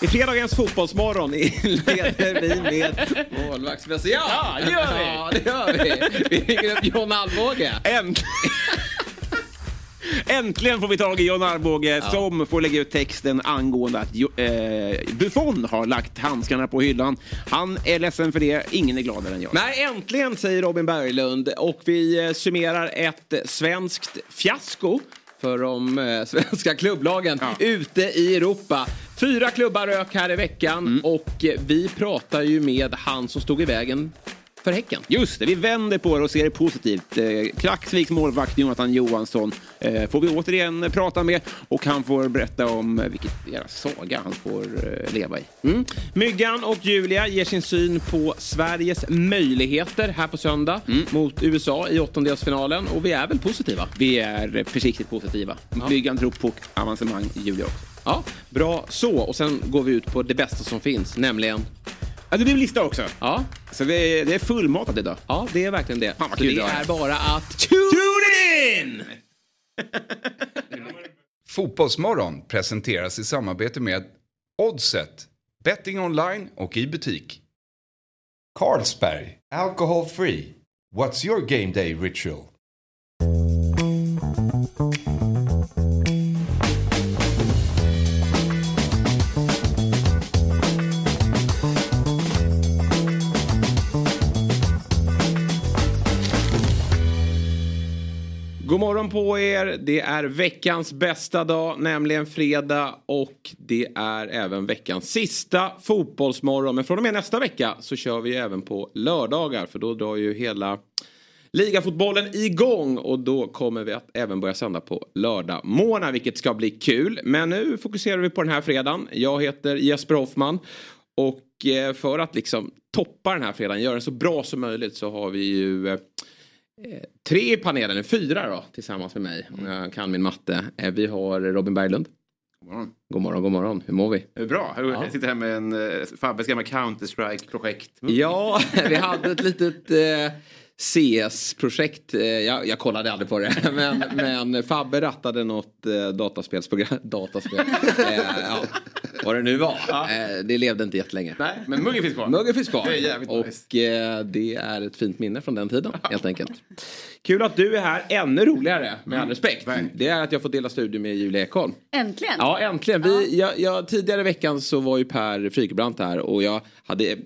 I fredagens fotbollsmorgon inleder vi med målvaktsspecial. Ja, det gör vi. Ja, det gör vi. Vi ringer upp John Alvbåge. Äntligen! Äntligen får vi tag i John Armbåge som får lägga ut texten angående att eh, Buffon har lagt handskarna på hyllan. Han är ledsen för det, ingen är gladare än jag. Nej, äntligen säger Robin Berglund. Och vi eh, summerar ett svenskt fiasko för de eh, svenska klubblagen ute i Europa. Fyra klubbar rök här i veckan och eh, vi pratar ju med han som stod i vägen för Häcken. Just det, vi vänder på det och ser det positivt. Eh, Klaxviks målvakt Jonathan Johansson eh, får vi återigen prata med och han får berätta om eh, vilket jävla saga han får leva i. Mm. Myggan och Julia ger sin syn på Sveriges möjligheter här på söndag mot USA i åttondelsfinalen och vi är väl positiva? Vi är försiktigt positiva. Myggan tror på avancemang i juli också. Ja, bra så. Och sen går vi ut på det bästa som finns, nämligen... Ja, det blir en lista också. Ja, Så det är, det är fullmatat idag. ja det är verkligen det. Fan, vad Så kul det det var. är bara att... Tune in! Fotbollsmorgon presenteras i samarbete med Oddset, betting online och i butik. Carlsberg, alcohol free. What's your game day ritual? God morgon på er. Det är veckans bästa dag, nämligen fredag. Och det är även veckans sista fotbollsmorgon. Men från och med nästa vecka så kör vi även på lördagar. För då drar ju hela ligafotbollen igång. Och då kommer vi att även börja sända på lördag morgon, vilket ska bli kul. Men nu fokuserar vi på den här fredagen. Jag heter Jesper Hoffman. Och eh, för att liksom toppa den här fredagen, göra den så bra som möjligt så har vi ju Eh, Tre i panelen, fyra då tillsammans med mig om jag kan min matte. Eh, Vi har Robin Berglund. God morgon. God morgon, god morgon. Hur mår vi? Är Bra. Jag sitter här med en uh, Fabbes gamla Counter-Strike-projekt. Ja, vi hade ett litet eh, CS-projekt. Eh, jag, jag kollade aldrig på det. Men, men Fabbe rattade något eh, dataspelsprogram. Dataspel. Eh, ja, vad det nu var. Eh, det levde inte jättelänge. Nej, men muggen finns kvar. Muggen finns kvar. Det är jävligt och nice. eh, det är ett fint minne från den tiden helt enkelt. Kul att du är här. Ännu roligare med all respekt. verkligen. Det är att jag får dela studio med Julia Ekholm. Äntligen! Ja, äntligen. Vi, jag, jag, tidigare i veckan så var ju Per Frykebrant här och jag hade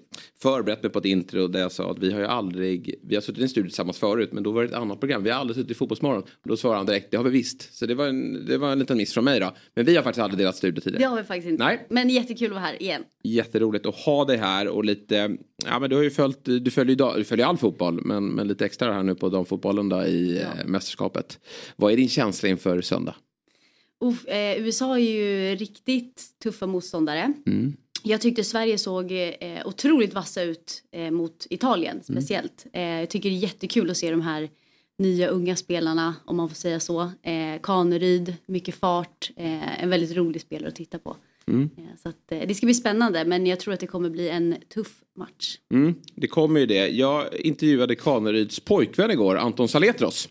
förberett mig på ett intro där jag sa att vi har ju aldrig, vi har suttit i en studio tillsammans förut men då var det ett annat program. Vi har aldrig suttit i Fotbollsmorgon. Då svarade han direkt, det har vi visst. Så det var en, det var en liten miss från mig då. Men vi har faktiskt aldrig delat studio tidigare. Det har vi faktiskt inte. Nej. Men jättekul att vara här igen. Jätteroligt att ha dig här och lite, ja men du har ju följt, du följer ju du följer all fotboll men, men lite extra här nu på damfotbollen då i eh, mästerskapet. Vad är din känsla inför söndag? Uff, eh, USA är ju riktigt tuffa motståndare. Mm. Jag tyckte Sverige såg eh, otroligt vassa ut eh, mot Italien Mm. speciellt. Eh, jag tycker det är jättekul att se de här nya unga spelarna om man får säga så. Eh, Kaneryd, mycket fart, eh, en väldigt rolig spelare att titta på. Mm. Eh, så att, eh, det ska bli spännande men jag tror att det kommer bli en tuff match. Mm, det kommer ju det. Jag intervjuade Kaneryds pojkvän igår, Anton Saletros.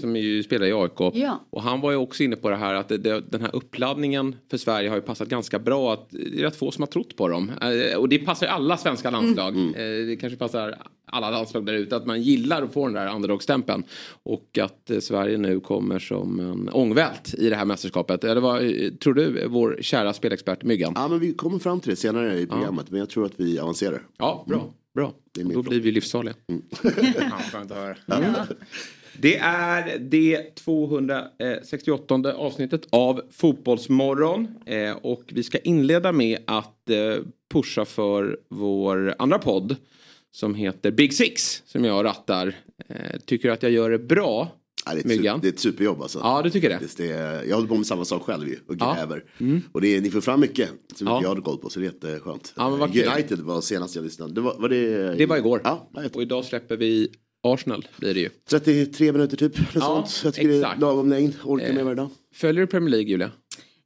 Som ju spelar i AIK. Ja. Och han var ju också inne på det här att det, det, den här uppladdningen för Sverige har ju passat ganska bra. Att det är rätt få som har trott på dem. Eh, och det passar ju alla svenska landslag. Eh, det kanske passar alla landslag där ute. Att man gillar att få den där underdog-stämpeln. Och att eh, Sverige nu kommer som en ångvält i det här mästerskapet. Eller vad eh, tror du, vår kära spelexpert Myggan? Ja, men vi kommer fram till det senare i programmet. Men jag tror att vi avancerar. Ja, bra. bra. Det är min Då fråga. blir vi livsfarliga. Ja, att höra. Det är det 268 avsnittet av Fotbollsmorgon. Eh, och vi ska inleda med att pusha för vår andra podd. Som heter Big Six. Som jag rattar. Eh, tycker att jag gör det bra. Ja, det, är Myggan. super, det är ett superjobb alltså. Ja, du tycker det? Det är, jag håller på med samma sak själv ju och Ja. gräver. Och det är, ni får fram mycket som Ja. inte jag hade koll på så det är jätteskönt. Ja, men vad kul. United var senast jag lyssnade. Det var, var det... Det var igår. Ja. Och idag släpper vi Arsenal. Blir det ju. 33 minuter typ. Ja, sånt. Jag tycker det exakt. är lagom längd. Orkar Eh. med varje dag. Följer du Premier League Julia?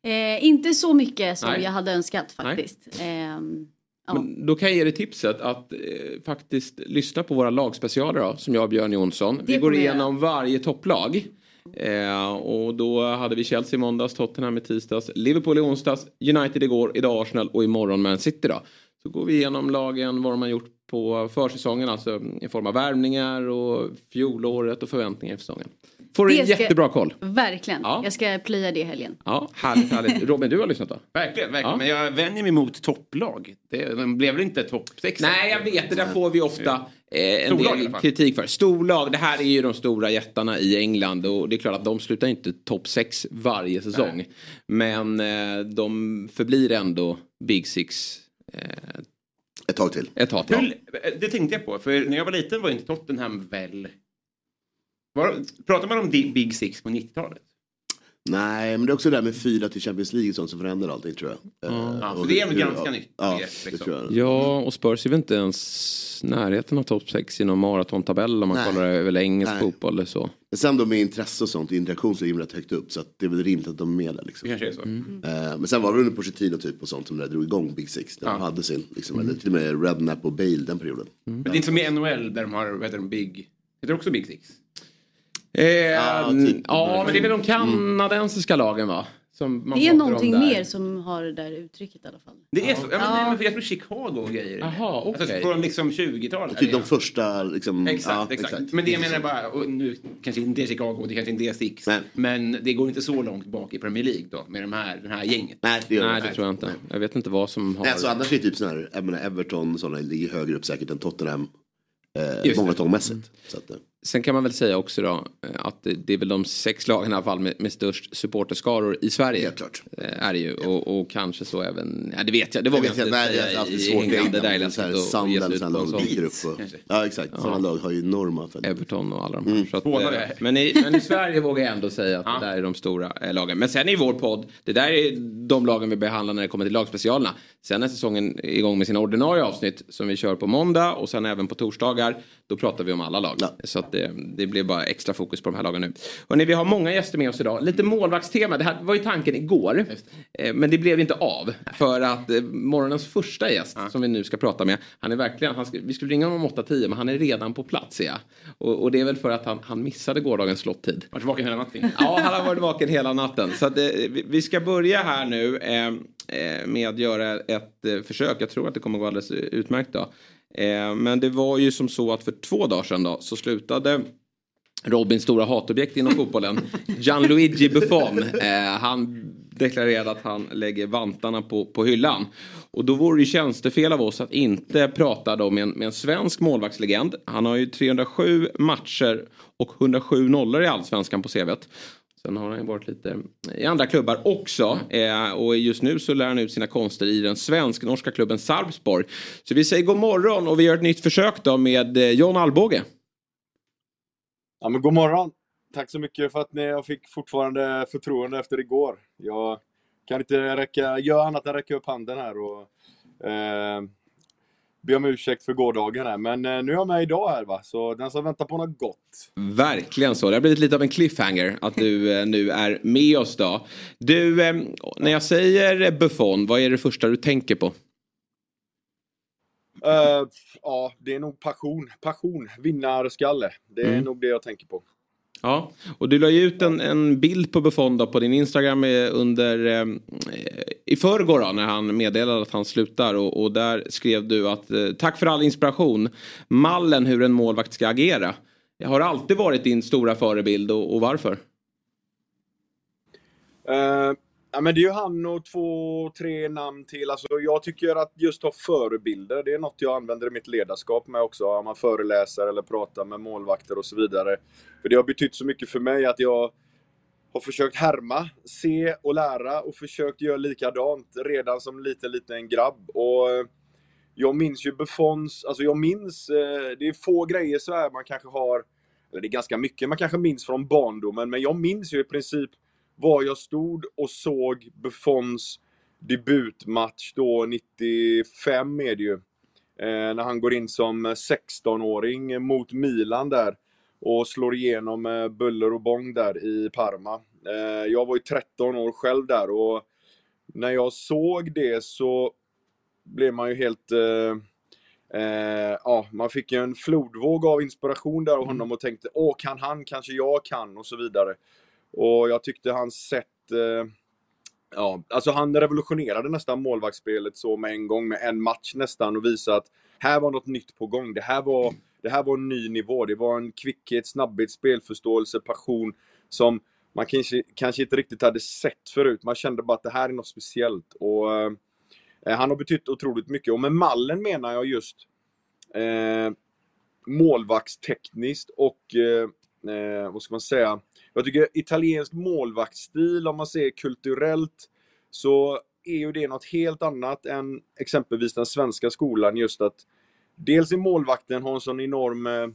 Eh, inte så mycket som Nej. jag hade önskat Nej. faktiskt. Ehm, ja. Men då kan jag ge dig tipset att eh, faktiskt lyssna på våra lagspecialer då, som jag och Björn Jonsson. Vi Det går kommer jag igenom varje topplag. Eh, och då hade vi Chelsea i måndags, Tottenham i tisdags, Liverpool i onsdags, United igår, idag Arsenal och imorgon Man City då. Så går vi igenom lagen, vad de har gjort på försäsongen, alltså i form av värvningar och fjolåret och förväntningar i säsongen. Får du Det en ska- jättebra koll. Verkligen. Ja. Jag ska plöja det i helgen. Ja, härligt, härligt. Robin, du har lyssnat då? Verkligen, verkligen. Ja. Men jag vänjer mig mot topplag. Det, de blev väl inte topp sex? Nej, jag vet. Det där får vi ofta eh, en Storlag del kritik för. Storlag, det här är ju de stora jättarna i England och det är klart att de slutar inte topp 6 varje säsong. Men eh, de förblir ändå Big Six eh, Ett tag till. ett tag till. Hur, det tänkte jag på, för när jag var liten var inte Tottenham väl... Var, pratar man om Big Six på 90-talet? Nej, men det är också det där med fyra till Champions League sånt som förändrar allting tror jag. Eh, Ja, och så det är väl ganska ja, nytt Ja, begrepp, det liksom. Ja, och Spurs är väl inte ens närheten av topp 6 i någon maratontabell om man Nej. kollar över engelsk Nej. fotboll eller så. Men sen då med intresse och sånt, interaktion så ligger rätt högt upp. Så att det är väl rimligt att de är med där Det liksom. kanske är så. Eh, men sen var det under Pochettino typ och sånt som där drog igång Big Six. När de hade sin, liksom, eller till och med Redknapp och Bale den perioden. Men det är inte som i NHL där de har, vad heter de, Big... Heter det också Big Six? Eh, Ja, typ. ja, men det är väl de kanadensiska lagen va? Som man Det är någonting mer som har det där uttrycket i alla fall. Det är så? Ja, men, Ja. nej, men jag tror Chicago och grejer. Jaha, okej. Alltså från liksom 20-talet. Typ de första liksom. Exakt, ja, exakt. Men det jag menar bara, och nu kanske inte är Chicago, det kanske inte är Six. Nej. Men det går inte så långt bak i Premier League då, med de här, den här gänget. Nej, det gör Nej, de det tror jag inte. Jag vet inte vad som har... Nej, alltså annars är det typ sådana här, jag menar Everton sådana ligger högre upp säkert än Tottenham. Eh, många det. tångmässigt. Så att, eh, Sen kan man väl säga också då eh, att det, det är väl de sex lagen i alla fall med, med störst supporterskaror i Sverige. Helt klart. Eh, Är det ju. Och, och kanske så även, ja det vet jag, det vågar jag inte, nej, det säga är alltid i svårt. England. Det där är läskigt att sådana lag dyker upp. Och, ja exakt, sådana lag har ju enorma följder. Everton och alla de här. Så att, eh, men, i, men i Sverige vågar jag ändå säga att Ja. det där är de stora eh, lagen. Men sen i vår podd, det där är de lagen vi behandlar när det kommer till lagspecialerna. Sen är säsongen igång med sina ordinarie avsnitt som vi kör på måndag och sen även på torsdagar. Då pratar vi om alla lag. Ja. Så att det, det blir bara extra fokus på de här lagen nu. Hörrni, vi har många gäster med oss idag. Lite målvaktstema. Det här var ju tanken igår. Eh, Men det blev inte av. För att eh, morgonens första gäst som vi nu ska prata med. Han är verkligen, han vi skulle ringa honom om 8-10 men han är redan på plats jag. Och, och det är väl för att han, han missade gårdagens slottid. Varit vaken hela natten. Ja, han har varit vaken hela natten. Så att, eh, vi, vi ska börja här nu eh, med att göra ett försök. Jag tror att det kommer gå alldeles utmärkt då. Eh, men det var ju som så att för två dagar sedan då så slutade Robins stora hatobjekt inom fotbollen, Gianluigi Buffon. Eh, han deklarerade att han lägger vantarna på, på hyllan. Och då vore det tjänstefel av oss att inte prata då med en, med en svensk målvaktslegend. Han har ju 307 matcher och 107 nollor i allsvenskan på CVt. Sen har han ju varit lite i andra klubbar också. Eh, och just nu så lär han ut sina konster i den svensk-norska klubben Sarpsborg. Så vi säger god morgon och vi gör ett nytt försök då med eh, John Alvbåge. Ja, men god morgon! Tack så mycket för att ni, jag fick fortfarande förtroende efter igår. Jag kan inte räcka, göra annat än räcka upp handen här och eh, be om ursäkt för gårdagen här. Men eh, nu är jag med idag här va, så den som väntar på något gott. Verkligen så. Det har blivit lite av en cliffhanger att du eh, nu är med oss då. Du, eh, när jag säger Buffon, vad är det första du tänker på? Eh, ja, det är nog passion. Passion, vinnarskalle. Det är Mm. nog det jag tänker på. Ja, och du la ju ut en, en bild på Buffon då på din Instagram eh, under eh, i förrgår då, när han meddelade att han slutar och, och där skrev du att eh, tack för all inspiration, mallen hur en målvakt ska agera. Jag har alltid varit din stora förebild och, och varför? Uh, ja, men det är ju han och två, tre namn till. Alltså, jag tycker att just ha förebilder, det är något jag använder i mitt ledarskap med också. Om man föreläser eller pratar med målvakter och så vidare. För det har betytt så mycket för mig att jag har försökt härma, se och lära och försökt göra likadant redan som liten, liten grabb. Och eh, jag minns ju Buffons, alltså jag minns, eh, det är få grejer så här man kanske har, eller det är ganska mycket man kanske minns från barndomen, men jag minns ju i princip var jag stod och såg Buffons debutmatch då 95 är det ju. Eh, när han går in som 16-åring mot Milan där och slår igenom med buller och bång där i Parma. Eh, jag var ju 13 år själv där och när jag såg det så blev man ju helt... Eh, Eh, ja, man fick ju en flodvåg av inspiration där av honom och tänkte, åh, kan han, kanske jag kan och så vidare. Och jag tyckte hans sätt, eh, ja, alltså han revolutionerade nästan målvaktsspelet så med en gång, med en match nästan och visade att här var något nytt på gång. Det här var, det här var en ny nivå. Det var en kvickhet, snabbhet, spelförståelse, passion som man kanske, kanske inte riktigt hade sett förut. Man kände bara att det här är något speciellt. Och eh, Han har betytt otroligt mycket. Och med mallen menar jag just eh, målvaktstekniskt och eh, eh vad ska man säga? Jag tycker italiensk målvaktsstil, om man ser kulturellt, så är ju det något helt annat än exempelvis den svenska skolan. Just att dels är målvakten har en sån enorm eh,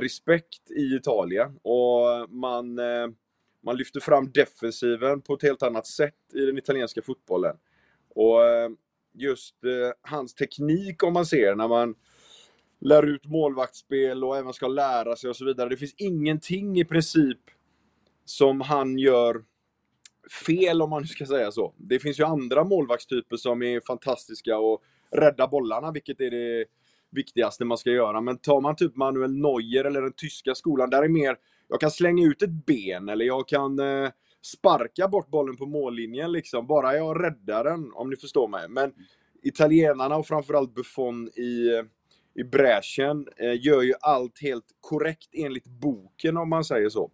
respekt i Italien och man, eh, man lyfter fram defensiven på ett helt annat sätt i den italienska fotbollen. Och eh, just eh, hans teknik om man ser när man lär ut målvaktsspel och även ska lära sig och så vidare. Det finns ingenting i princip som han gör fel om man ska säga så. Det finns ju andra målvaktstyper som är fantastiska och rädda bollarna, vilket är det viktigaste man ska göra. Men tar man typ Manuel Neuer eller den tyska skolan, där är mer, jag kan slänga ut ett ben eller jag kan eh, sparka bort bollen på mållinjen liksom, bara jag räddar den, om ni förstår mig. Men italienarna och framförallt Buffon i, eh, i bräschen eh, gör ju allt helt korrekt enligt boken om man säger så.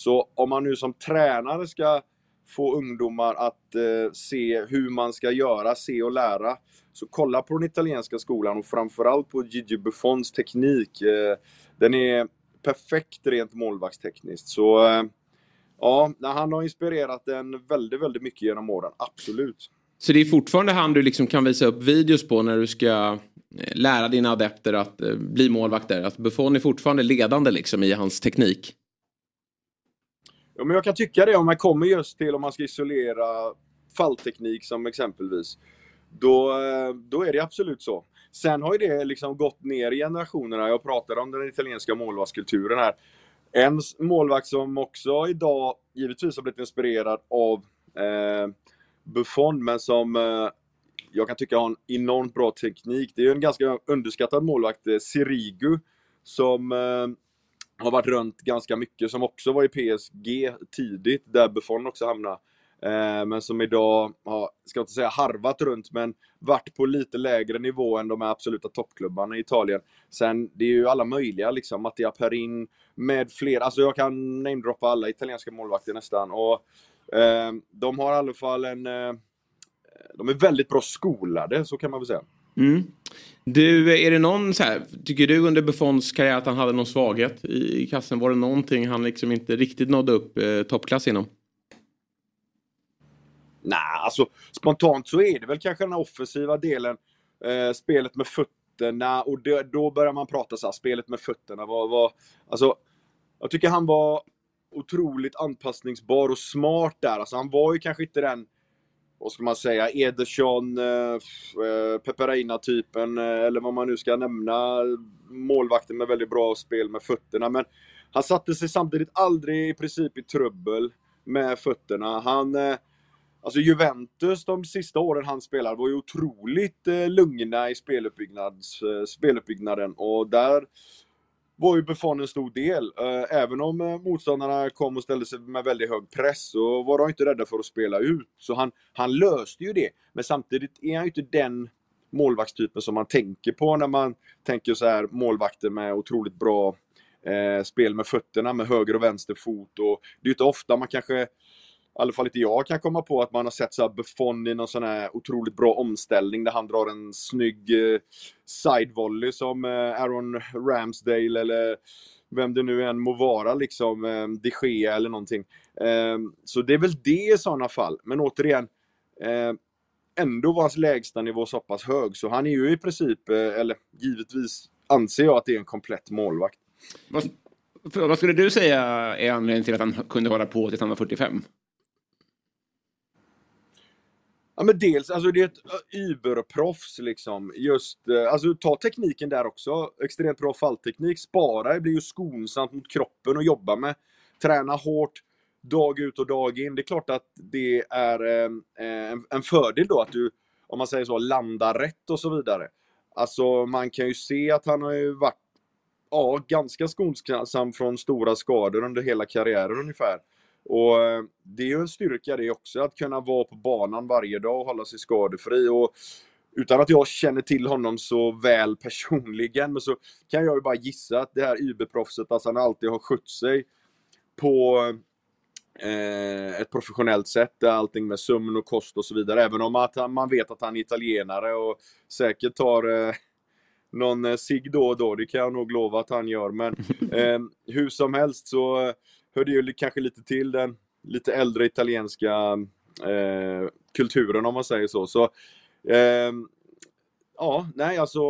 Så om man nu som tränare ska få ungdomar att eh, se hur man ska göra, se och lära. Så kolla på den italienska skolan och framförallt på Gigi Buffons teknik. Eh, den är perfekt rent målvaktstekniskt. Så eh, ja, han har inspirerat en väldigt, väldigt mycket genom åren. Absolut. Så det är fortfarande han du liksom kan visa upp videos på när du ska eh, lära dina adepter att eh, bli målvakter? Att Buffon är fortfarande ledande liksom i hans teknik? Ja, men jag kan tycka det om man kommer just till om man ska isolera fallteknik som exempelvis. Då, eh, då är det absolut så. Sen har ju det liksom gått ner i generationerna. Jag pratade om den italienska målvaktskulturen här. En målvakt som också idag givetvis har blivit inspirerad av eh, Buffon, men som eh, jag kan tycka har en enormt bra teknik. Det är en ganska underskattad målvakt, eh, Sirigu, som eh, har varit runt ganska mycket, som också var i PSG tidigt, där Buffon också hamnade. Eh, men som idag ja, ska inte säga harvat runt, men varit på lite lägre nivå än de absoluta toppklubbarna i Italien. Sen, det är ju alla möjliga liksom, Mattia Perin med fler, alltså jag kan namedroppa alla italienska målvakter nästan. Och eh, de har i alla fall en, eh, de är väldigt bra skolade, så kan man väl säga. Mm. Du, är det någon så här, tycker du under Buffons karriär att han hade någon svaghet i, i kassen? Var det någonting han liksom inte riktigt nådde upp eh, toppklass inom? Nej, alltså spontant så är det väl kanske den offensiva delen. Eh, spelet med fötterna och det, då börjar man prata så här, spelet med fötterna. Var, var, alltså, jag tycker han var otroligt anpassningsbar och smart där. Alltså, han var ju kanske inte den vad ska man säga, Ederson, eh, eh Peperina-typen eh, eller vad man nu ska nämna. Målvakten med väldigt bra spel med fötterna. Men han satte sig samtidigt aldrig i princip i trubbel med fötterna. Han, eh, alltså Juventus de sista åren han spelade var ju otroligt eh, lugna i eh, speluppbyggnaden och där var ju Buffon en stor del. Eh, även om eh, motståndarna kom och ställde sig med väldigt hög press så var de inte rädda för att spela ut. Så han, han löste ju det. Men samtidigt är han ju inte den målvaktstypen som man tänker på när man tänker så här målvakter med otroligt bra eh, spel med fötterna, med höger och vänster fot. Och det är ju inte ofta man kanske i alla fall inte jag kan komma på att man har sett så Buffon i någon sån här otroligt bra omställning där han drar en snygg eh, sidevolley som eh, Aaron Ramsdale eller vem det nu än må vara, liksom eh, de Gea eller någonting. Eh, så det är väl det i sådana fall. Men återigen, eh, ändå var hans lägstanivå så pass hög, så han är ju i princip, eh, eller givetvis anser jag att det är en komplett målvakt. Vad, vad skulle du säga är anledningen till att han kunde hålla på tills han var 45? Ja men dels, alltså det är ett überproffs liksom. Just, eh, alltså ta tekniken där också. Extremt bra fallteknik. Spara, det blir ju skonsamt mot kroppen att jobba med. Träna hårt, dag ut och dag in. Det är klart att det är ehm, eh, en, en fördel då att du, om man säger så, landar rätt och så vidare. alltså man kan ju se att han har ju varit ja, ganska skonsam från stora skador under hela karriären ungefär. Och eh, det är ju en styrka det också, att kunna vara på banan varje dag och hålla sig skadefri. Och utan att jag känner till honom så väl personligen, men så kan jag ju bara gissa att det här UB-proffset, alltså han alltid har skött sig på eh, ett professionellt sätt, allting med sömn och kost och så vidare. Även om att man vet att han är italienare och säkert tar eh, någon eh, cigg då och då, det kan jag nog lova att han gör. Men eh, hur som helst så hör det ju kanske lite till den lite äldre italienska eh, kulturen om man säger så. så eh, ja, nej alltså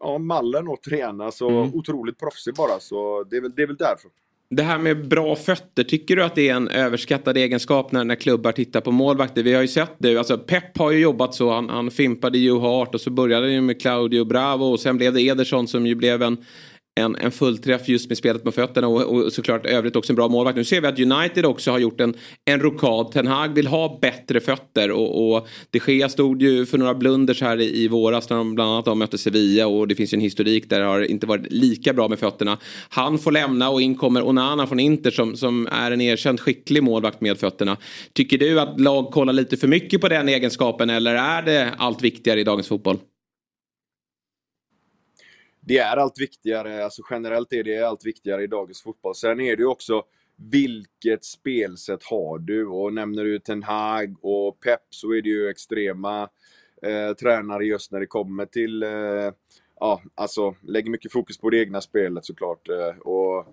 ja, mallen att träna så mm. otroligt proffsig bara så det är väl, det är väl därför. Det här med bra fötter, tycker du att det är en överskattad egenskap när, när klubbar tittar på målvakter? Vi har ju sett det, alltså Pep har ju jobbat så, han, han fimpade ju Hart och så började det med Claudio Bravo och sen blev det Ederson som ju blev en en, en fullträff just med spelet med fötterna och, och såklart övrigt också en bra målvakt. Nu ser vi att United också har gjort en, en rokad. Ten Hag vill ha bättre fötter och, och de Gea stod ju för några blunders här i, i våras när de bland annat mötte Sevilla och det finns ju en historik där det har inte varit lika bra med fötterna. Han får lämna och in kommer Onana från Inter som, som är en erkänt skicklig målvakt med fötterna. Tycker du att lag kollar lite för mycket på den egenskapen eller är det allt viktigare i dagens fotboll? Det är allt viktigare, alltså generellt är det allt viktigare i dagens fotboll. Sen är det ju också vilket spelsätt har du? Och nämner du Ten Hag och Pep så är det ju extrema eh, tränare just när det kommer till, eh, ja, alltså lägger mycket fokus på det egna spelet såklart. Eh, och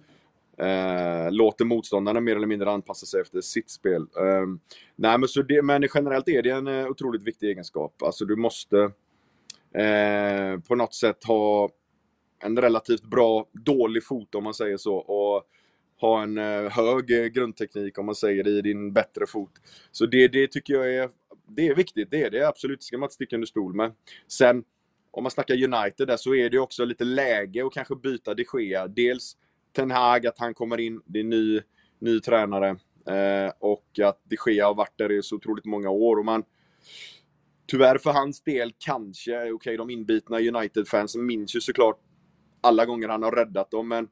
eh, låter motståndarna mer eller mindre anpassa sig efter sitt spel. Eh, nej, men, så det, men generellt är det en eh, otroligt viktig egenskap. Alltså du måste eh, på något sätt ha en relativt bra, dålig fot om man säger så. Och ha en eh, hög eh, grundteknik om man säger det i din bättre fot. Så det, det tycker jag är, det är viktigt, det är det absolut, det ska man inte sticka under stol med. Sen om man snackar United där så är det också lite läge att kanske byta de Gea. Dels Ten Hag, att han kommer in, det är ny, ny tränare. Eh, och att de Gea har varit där i så otroligt många år. Och man, tyvärr för hans del kanske, okej okay, de inbitna United-fansen minns ju såklart alla gånger han har räddat dem. Men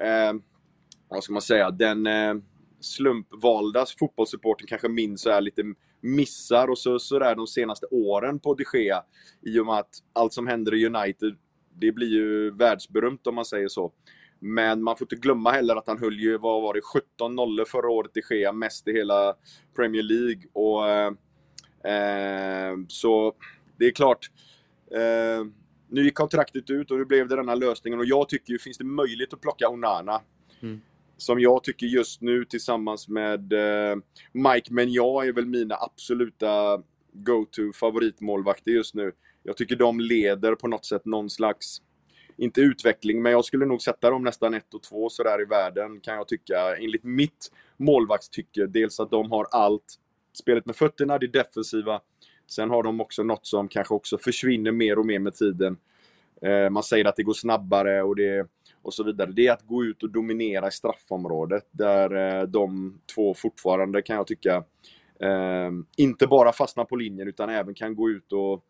eh, vad ska man säga, den eh, slumpvalda fotbollssupporten kanske minns så lite missar och så, så där de senaste åren på de Gea. I och med att allt som händer i United, det blir ju världsberömt om man säger så. Men man får inte glömma heller att han höll ju, vad var det, 17 nollor förra året i Gea, mest i hela Premier League. Och, eh, eh så det är klart, eh, nu gick kontraktet ut och nu blev det denna lösningen och jag tycker ju, finns det möjlighet att plocka Onana? Mm. Som jag tycker just nu tillsammans med eh, Mike Menja är väl mina absoluta go-to favoritmålvakter just nu. Jag tycker de leder på något sätt någon slags, inte utveckling, men jag skulle nog sätta dem nästan ett och två sådär i världen kan jag tycka. Enligt mitt målvaktstycke. Dels att de har allt. Spelet med fötterna, det defensiva Sen har de också något som kanske också försvinner mer och mer med tiden. Eh, man säger att det går snabbare och, det, och så vidare. Det är att gå ut och dominera i straffområdet. Där eh, de två fortfarande kan jag tycka eh, inte bara fastnar på linjen utan även kan gå ut och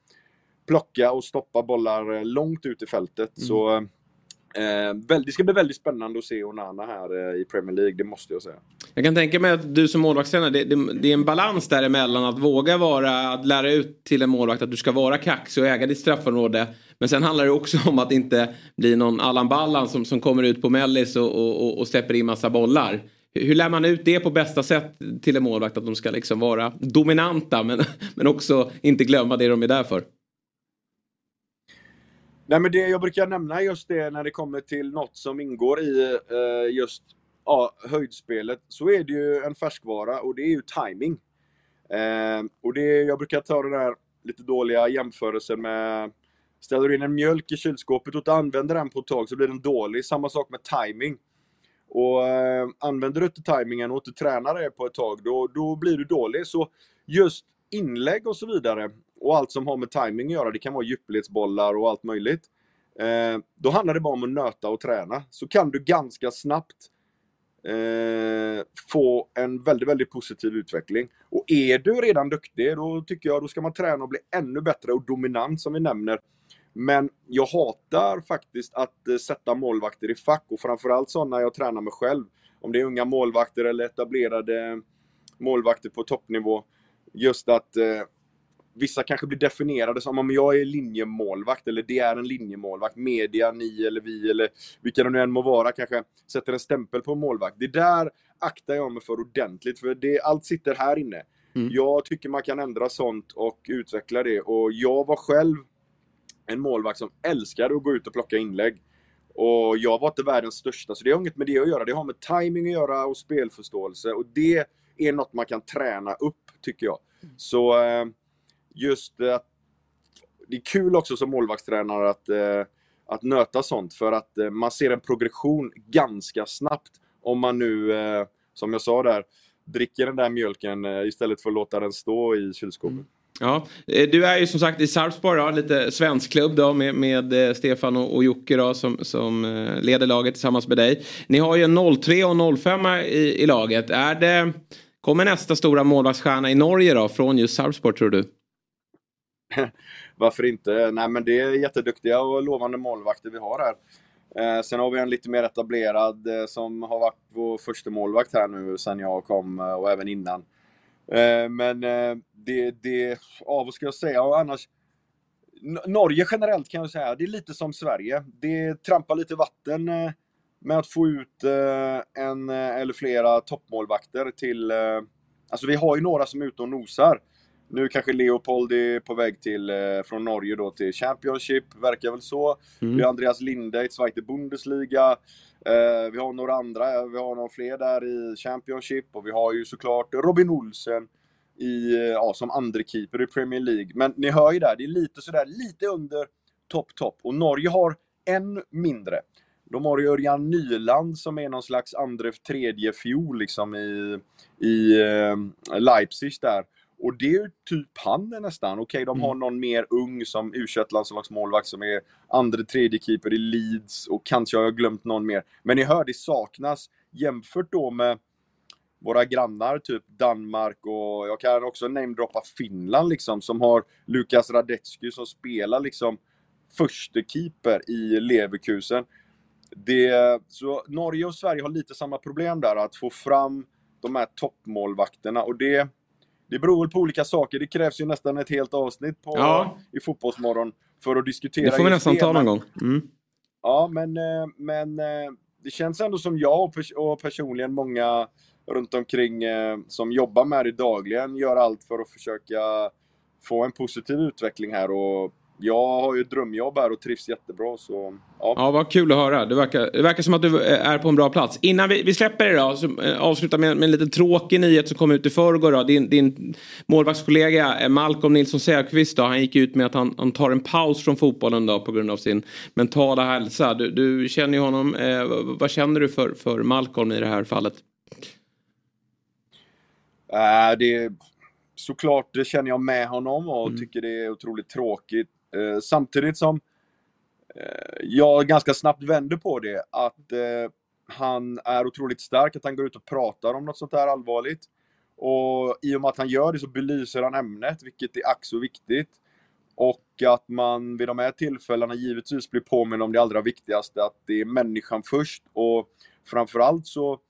plocka och stoppa bollar eh, långt ut i fältet. Mm. Så Eh, det ska bli väldigt spännande att se Onana här eh, i Premier League, det måste jag säga. Jag kan tänka mig att du som målvaktstränare, det, det, det, är en balans däremellan att våga vara, att lära ut till en målvakt att du ska vara kaxig och äga ditt straffområde. Men sen handlar det också om att inte bli någon Allan Ballan som, som kommer ut på mellis och, och, och släpper in massa bollar. Hur lär man ut det på bästa sätt till en målvakt? Att de ska liksom vara dominanta men, men också inte glömma det de är där för. Nej men det jag brukar nämna just det när det kommer till något som ingår i eh, just ja, höjdspelet så är det ju en färskvara och det är ju timing. Eh, och det, jag brukar ta den här lite dåliga jämförelsen med Ställer du in en mjölk i kylskåpet och inte använder den på ett tag så blir den dålig. Samma sak med timing. Och eh, använder du inte timingen och inte tränar det på ett tag, då, då blir du dålig. Så just inlägg och så vidare och allt som har med timing att göra, det kan vara djupledsbollar och allt möjligt. Eh, då handlar det bara om att nöta och träna. Så kan du ganska snabbt eh, få en väldigt, väldigt positiv utveckling. Och är du redan duktig, då tycker jag då ska man träna och bli ännu bättre och dominant som vi nämner. Men jag hatar faktiskt att eh, sätta målvakter i fack och framförallt sådana jag tränar med själv. Om det är unga målvakter eller etablerade målvakter på toppnivå. Just att eh, vissa kanske blir definierade som om jag är linjemålvakt eller det är en linjemålvakt. Media, ni eller vi eller vilka det nu än må vara kanske sätter en stämpel på en målvakt. Det där aktar jag mig för ordentligt för det, allt sitter här inne. Mm. Jag tycker man kan ändra sånt och utveckla det och jag var själv en målvakt som älskade att gå ut och plocka inlägg. Och jag var inte världens största, så det har inget med det att göra. Det har med timing att göra och spelförståelse. Och det är något man kan träna upp, tycker jag. Så eh, just att det är kul också som målvaktstränare att, eh, att nöta sånt för att eh, man ser en progression ganska snabbt om man nu, eh, som jag sa där, dricker den där mjölken eh, istället för att låta den stå i kylskåpet. Mm. Ja, eh, du är ju som sagt i Sarpsborg, lite svensk klubb då med, med Stefan och, och Jocke då, som, som leder laget tillsammans med dig. Ni har ju en 03 och 05 i, i laget. Är det, kommer nästa stora målvaktsstjärna i Norge då från just Sarpsborg tror du? Varför inte? Nej men det är jätteduktiga och lovande målvakter vi har här. Eh, sen har vi en lite mer etablerad eh, som har varit vår första målvakt här nu sen jag kom eh, och även innan. Eh, men eh, det, det, ja vad ska jag säga? Och annars, Norge generellt kan jag säga, det är lite som Sverige. Det trampar lite vatten eh, med att få ut en eller flera toppmålvakter till... Alltså vi har ju några som är ute och nosar. Nu kanske Leopold är på väg till, eh, från Norge då till Championship, verkar väl så. Mm. Vi har Andreas Linde i Zweite Bundesliga. Eh, vi har några andra, vi har några fler där i Championship och vi har ju såklart Robin Olsen i, eh, ja, som andre keeper i Premier League. Men ni hör ju där, det är lite sådär, lite under topp, topp. Och Norge har en mindre. De har ju Örjan Nyland som är någon slags andra, tredje fjol liksom i, i eh, Leipzig där. Och det är ju typ han nästan. Okej, okay, de har mm. någon mer ung som u landslagsmålvakt som är andra, tredje keeper i Leeds och kanske har jag glömt någon mer. Men ni hör, det saknas jämfört då med våra grannar, typ Danmark och jag kan också namedroppa Finland liksom, som har Lukas Radetsky som spelar liksom första keeper i Leverkusen. Det, så Norge och Sverige har lite samma problem där, att få fram de här toppmålvakterna och det det beror väl på olika saker. Det krävs ju nästan ett helt avsnitt på, ja. i Fotbollsmorgon för att diskutera Det får vi nästan ta någon gång. Mm. Ja, men, eh, men eh, det känns ändå som jag och personligen många runt omkring eh, som jobbar med det dagligen gör allt för att försöka få en positiv utveckling här och jag har ju ett drömjobb här och trivs jättebra. Så, ja. ja, vad kul att höra. Det verkar, det verkar som att du är på en bra plats. Innan vi, vi släpper idag, så eh, avsluta med, med en liten tråkig nyhet som kom ut i förrgår. Din, din målvaktskollega eh, Malcolm Nilsson Säfqvist, han gick ut med att han, han, tar en paus från fotbollen då, på grund av sin mentala hälsa. Du, du känner ju honom. Eh, vad känner du för, för Malcolm i det här fallet? Äh, det såklart det känner jag med honom och mm. tycker det är otroligt tråkigt. Eh, samtidigt som eh, jag ganska snabbt vänder på det, att eh, han är otroligt stark, att han går ut och pratar om något sånt här allvarligt. Och i och med att han gör det så belyser han ämnet, vilket är ack så viktigt. Och att man vid de här tillfällena givetvis blir påminn om det allra viktigaste, att det är människan först. Och framförallt så,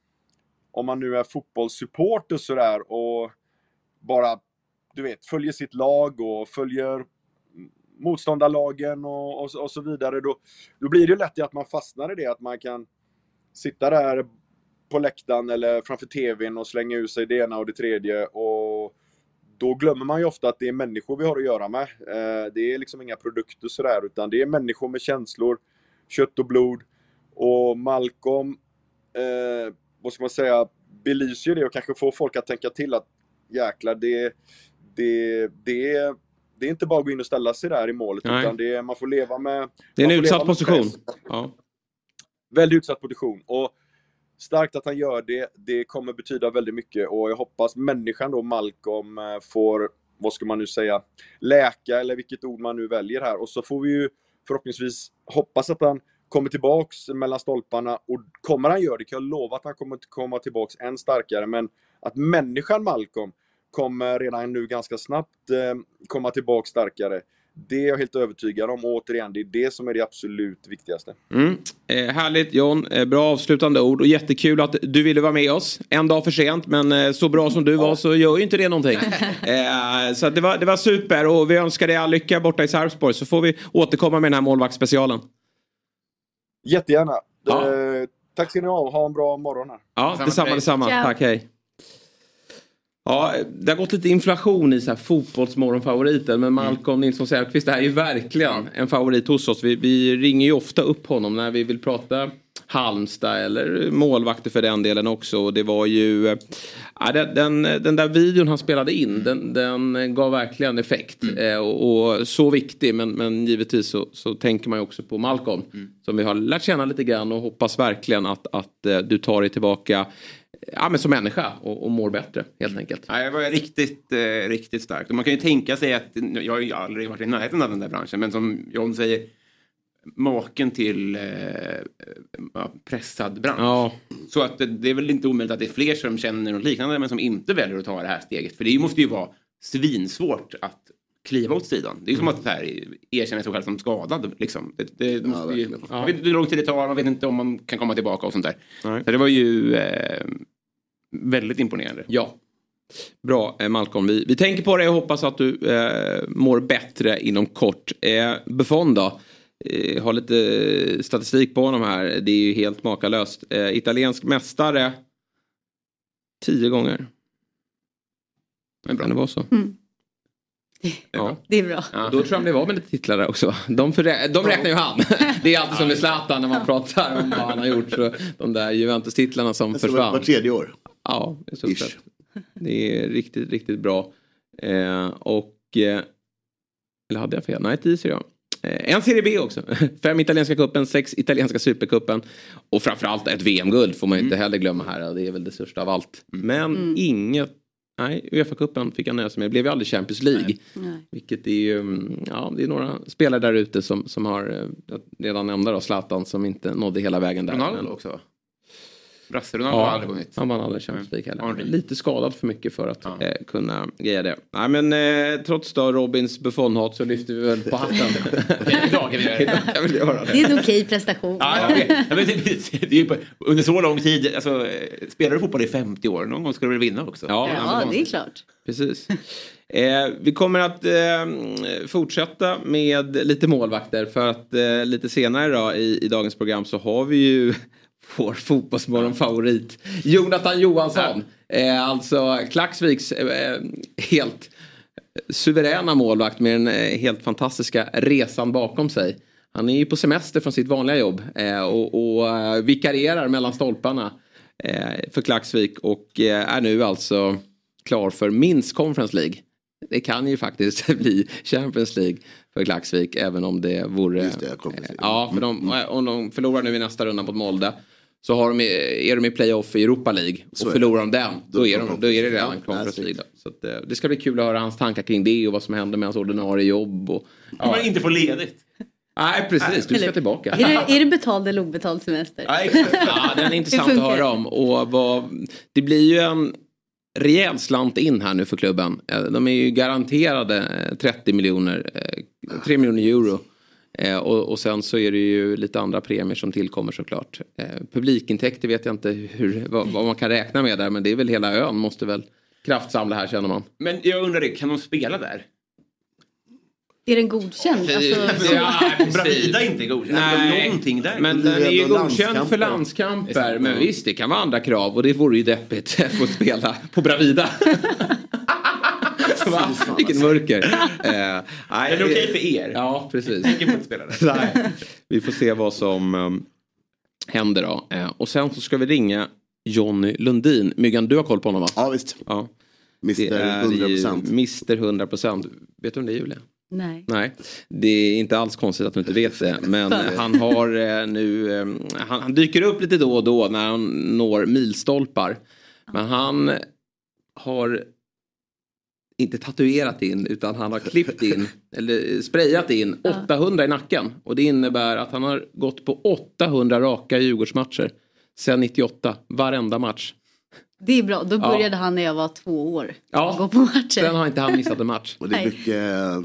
om man nu är fotbollssupporter sådär och bara, du vet, följer sitt lag och följer motståndarlagen och, och, och, så vidare, då, då blir det lätt att man fastnar i det, att man kan sitta där på läktaren eller framför TVn och slänga ur sig det ena och det tredje och då glömmer man ju ofta att det är människor vi har att göra med. Eh, det är liksom inga produkter sådär, utan det är människor med känslor, kött och blod. Och Malcolm, eh, vad ska man säga, belyser ju det och kanske får folk att tänka till att jäklar, det, det, det det är inte bara att gå in och ställa sig där i målet, Nej. utan det är, man får leva med... Det är en utsatt position. Ja. Väldigt utsatt position. Och starkt att han gör det, det kommer betyda väldigt mycket och jag hoppas människan då, Malcolm, eh, får, vad ska man nu säga, läka eller vilket ord man nu väljer här. Och så får vi ju förhoppningsvis hoppas att han kommer tillbaks mellan stolparna och kommer han göra det kan jag lova att han kommer komma tillbaks än starkare. Men att människan Malcolm kommer redan nu ganska snabbt eh, komma tillbaka starkare. Det är jag helt övertygad om. Och återigen, det är det som är det absolut viktigaste. Mm. Eh, härligt John, eh, bra avslutande ord och jättekul att du ville vara med oss. En dag för sent men eh, så bra som du var så gör ju inte det någonting. eh, så det var, det var super och vi önskar dig all lycka borta i Sarpsborg så får vi återkomma med den här målvaktsspecialen. Jättegärna. Ja. Eh, tack ska ni ha. Ha en bra morgon här. Ja, Samma detsamma, detsamma. Tack, hej. Ja, det har gått lite inflation i så här fotbollsmorgonfavoriten men Malcolm Nilsson Säfqvist är ju verkligen en favorit hos oss. Vi, vi ringer ju ofta upp honom när vi vill prata Halmstad eller målvakter för den delen också. Och det var ju, ja, den, den, där videon han spelade in den, den gav verkligen effekt. Eh, och, och så viktig men, men givetvis så, så tänker man ju också på Malcolm. Som vi har lärt känna lite grann och hoppas verkligen att, att eh, du tar dig tillbaka ja, men som människa och, och mår bättre helt enkelt. Ja, det var riktigt, eh, riktigt starkt. Och man kan ju tänka sig att, jag har ju aldrig varit i närheten av den där branschen, men som John säger, maken till eh, pressad bransch. Ja, Så att det, det är väl inte omöjligt att det är fler som känner något liknande men som inte väljer att ta det här steget. För det måste ju vara svinsvårt att kliva åt sidan. Det är ju som att så här, erkänna sig själv som skadad. Liksom. Det, det, det måste ju, man vet inte hur lång tid det tar, man vet inte om man kan komma tillbaka och sånt där. Nej. Så det var ju eh, väldigt imponerande. ja. Bra eh, Malcolm, vi, vi tänker på det och hoppas att du eh, mår bättre inom kort. Eh, Buffon då? Eh, har lite statistik på honom här. Det är ju helt makalöst. Eh, italiensk mästare tio gånger. Men bra. Kan det vara så? Ja. Det är bra. Ja. Då tror jag han blev av med lite titlar där också. De, förrä- de räknar ju han. Det är alltid som med Zlatan när man pratar om vad han har gjort. Så de där Juventus-titlarna som Jag det var försvann. tredje år. Ja, i sett. Det är riktigt, riktigt bra. Eh, och... Eh, eller hade jag fel? Nej, tio ser jag. Eh, en Serie B också. Fem italienska cupen, sex italienska supercupen. Och framförallt ett VM-guld får man ju inte heller glömma här. Det är väl det största av allt. Men inget... Nej, Uefa-cupen fick han nöja sig med. Det blev ju aldrig Champions League. Nej. Vilket är ju, mm, ja det är några spelare där ute som, som har, eh, redan nämnda då, Zlatan som inte nådde hela vägen där. Ronaldo Men- också va? Brasse Ronaldo har aldrig vunnit. han vann aldrig Champions League heller. Henry. Lite skadad för mycket för att Ja. eh, kunna greja det. Nej men eh, trots då Robins Buffon-hat så lyfter vi väl på hatten. Idag kan vi göra det. jag vill göra Det det. är en okej prestation. Ja, vet. Ja, men det, det på, under så lång tid, alltså, eh, spelar du fotboll i 50 år, någon gång ska du väl vinna också? Ja, Ja, det är klart. Precis. Eh, vi kommer att eh, fortsätta med lite målvakter för att eh, lite senare då, i, i dagens program så har vi ju vår fotbollsmorgon-favorit Jonathan Johansson. Eh, alltså Klaxviks eh, helt suveräna målvakt med den eh, helt fantastiska resan bakom sig. Han är ju på semester från sitt vanliga jobb eh, och, och vikarierar mellan stolparna för Klaxvik och är nu alltså klar för minst Conference League. Det kan ju faktiskt bli Champions League för Klaxvik även om det vore... Just det, Conference League. Ja, för de, om de förlorar nu i nästa runda mot Molde så har de, är de i playoff i Europa League och Så är förlorar de den då, är, de, då är det redan Ja, Conference nej, League. Så att, eh, det ska bli kul att höra hans tankar kring det och vad som händer med hans ordinarie jobb. Och, Om man inte får ledigt. Nej, precis. Du ska tillbaka. Är det, är det betald eller obetald semester? Ja, exakt. Ja, den är intressant att höra om. Och vad, det blir ju en rejäl slant in här nu för klubben. Eh, De är ju garanterade eh, 30 miljoner, eh, 3 miljoner euro. Eh, Och, och sen så är det ju lite andra premier som tillkommer såklart. Eh, Publikintäkter vet jag inte hur, vad, vad man kan räkna med där men det är väl hela ön måste väl kraftsamla här känner man. Men jag undrar det, kan de spela där? Är den godkänd? Alltså, Ja, Bravida är inte godkänd. Nej, Någonting där. Men Det är den är ju godkänd för landskamper. landskamper. Men visst, det kan vara andra krav och det vore ju deppigt att få spela på Bravida. Va? Vilken mörker. Eh, nej, är det okej för er? Ja, precis. Nej. Vi får se vad som um, händer då. Eh, och sen så ska vi ringa Jonny Lundin. Myggan, du har koll på honom va? Ja visst. Ja. Det Mr är 100 ju procent. Mr 100 procent. Vet du om det är Julia? nej. Nej, det är inte alls konstigt att du inte vet det. Men han har eh, nu, eh, han, han dyker upp lite då och då när han når milstolpar. Men han har inte tatuerat in utan han har klippt in eller sprayat in 800 i nacken. Och det innebär att han har gått på 800 raka Djurgårdsmatcher. Sen 98, varenda match. Det är bra, då började han när jag var två år. Ja. Gå på matcher. Sen har inte han missat en match. Och det är mycket,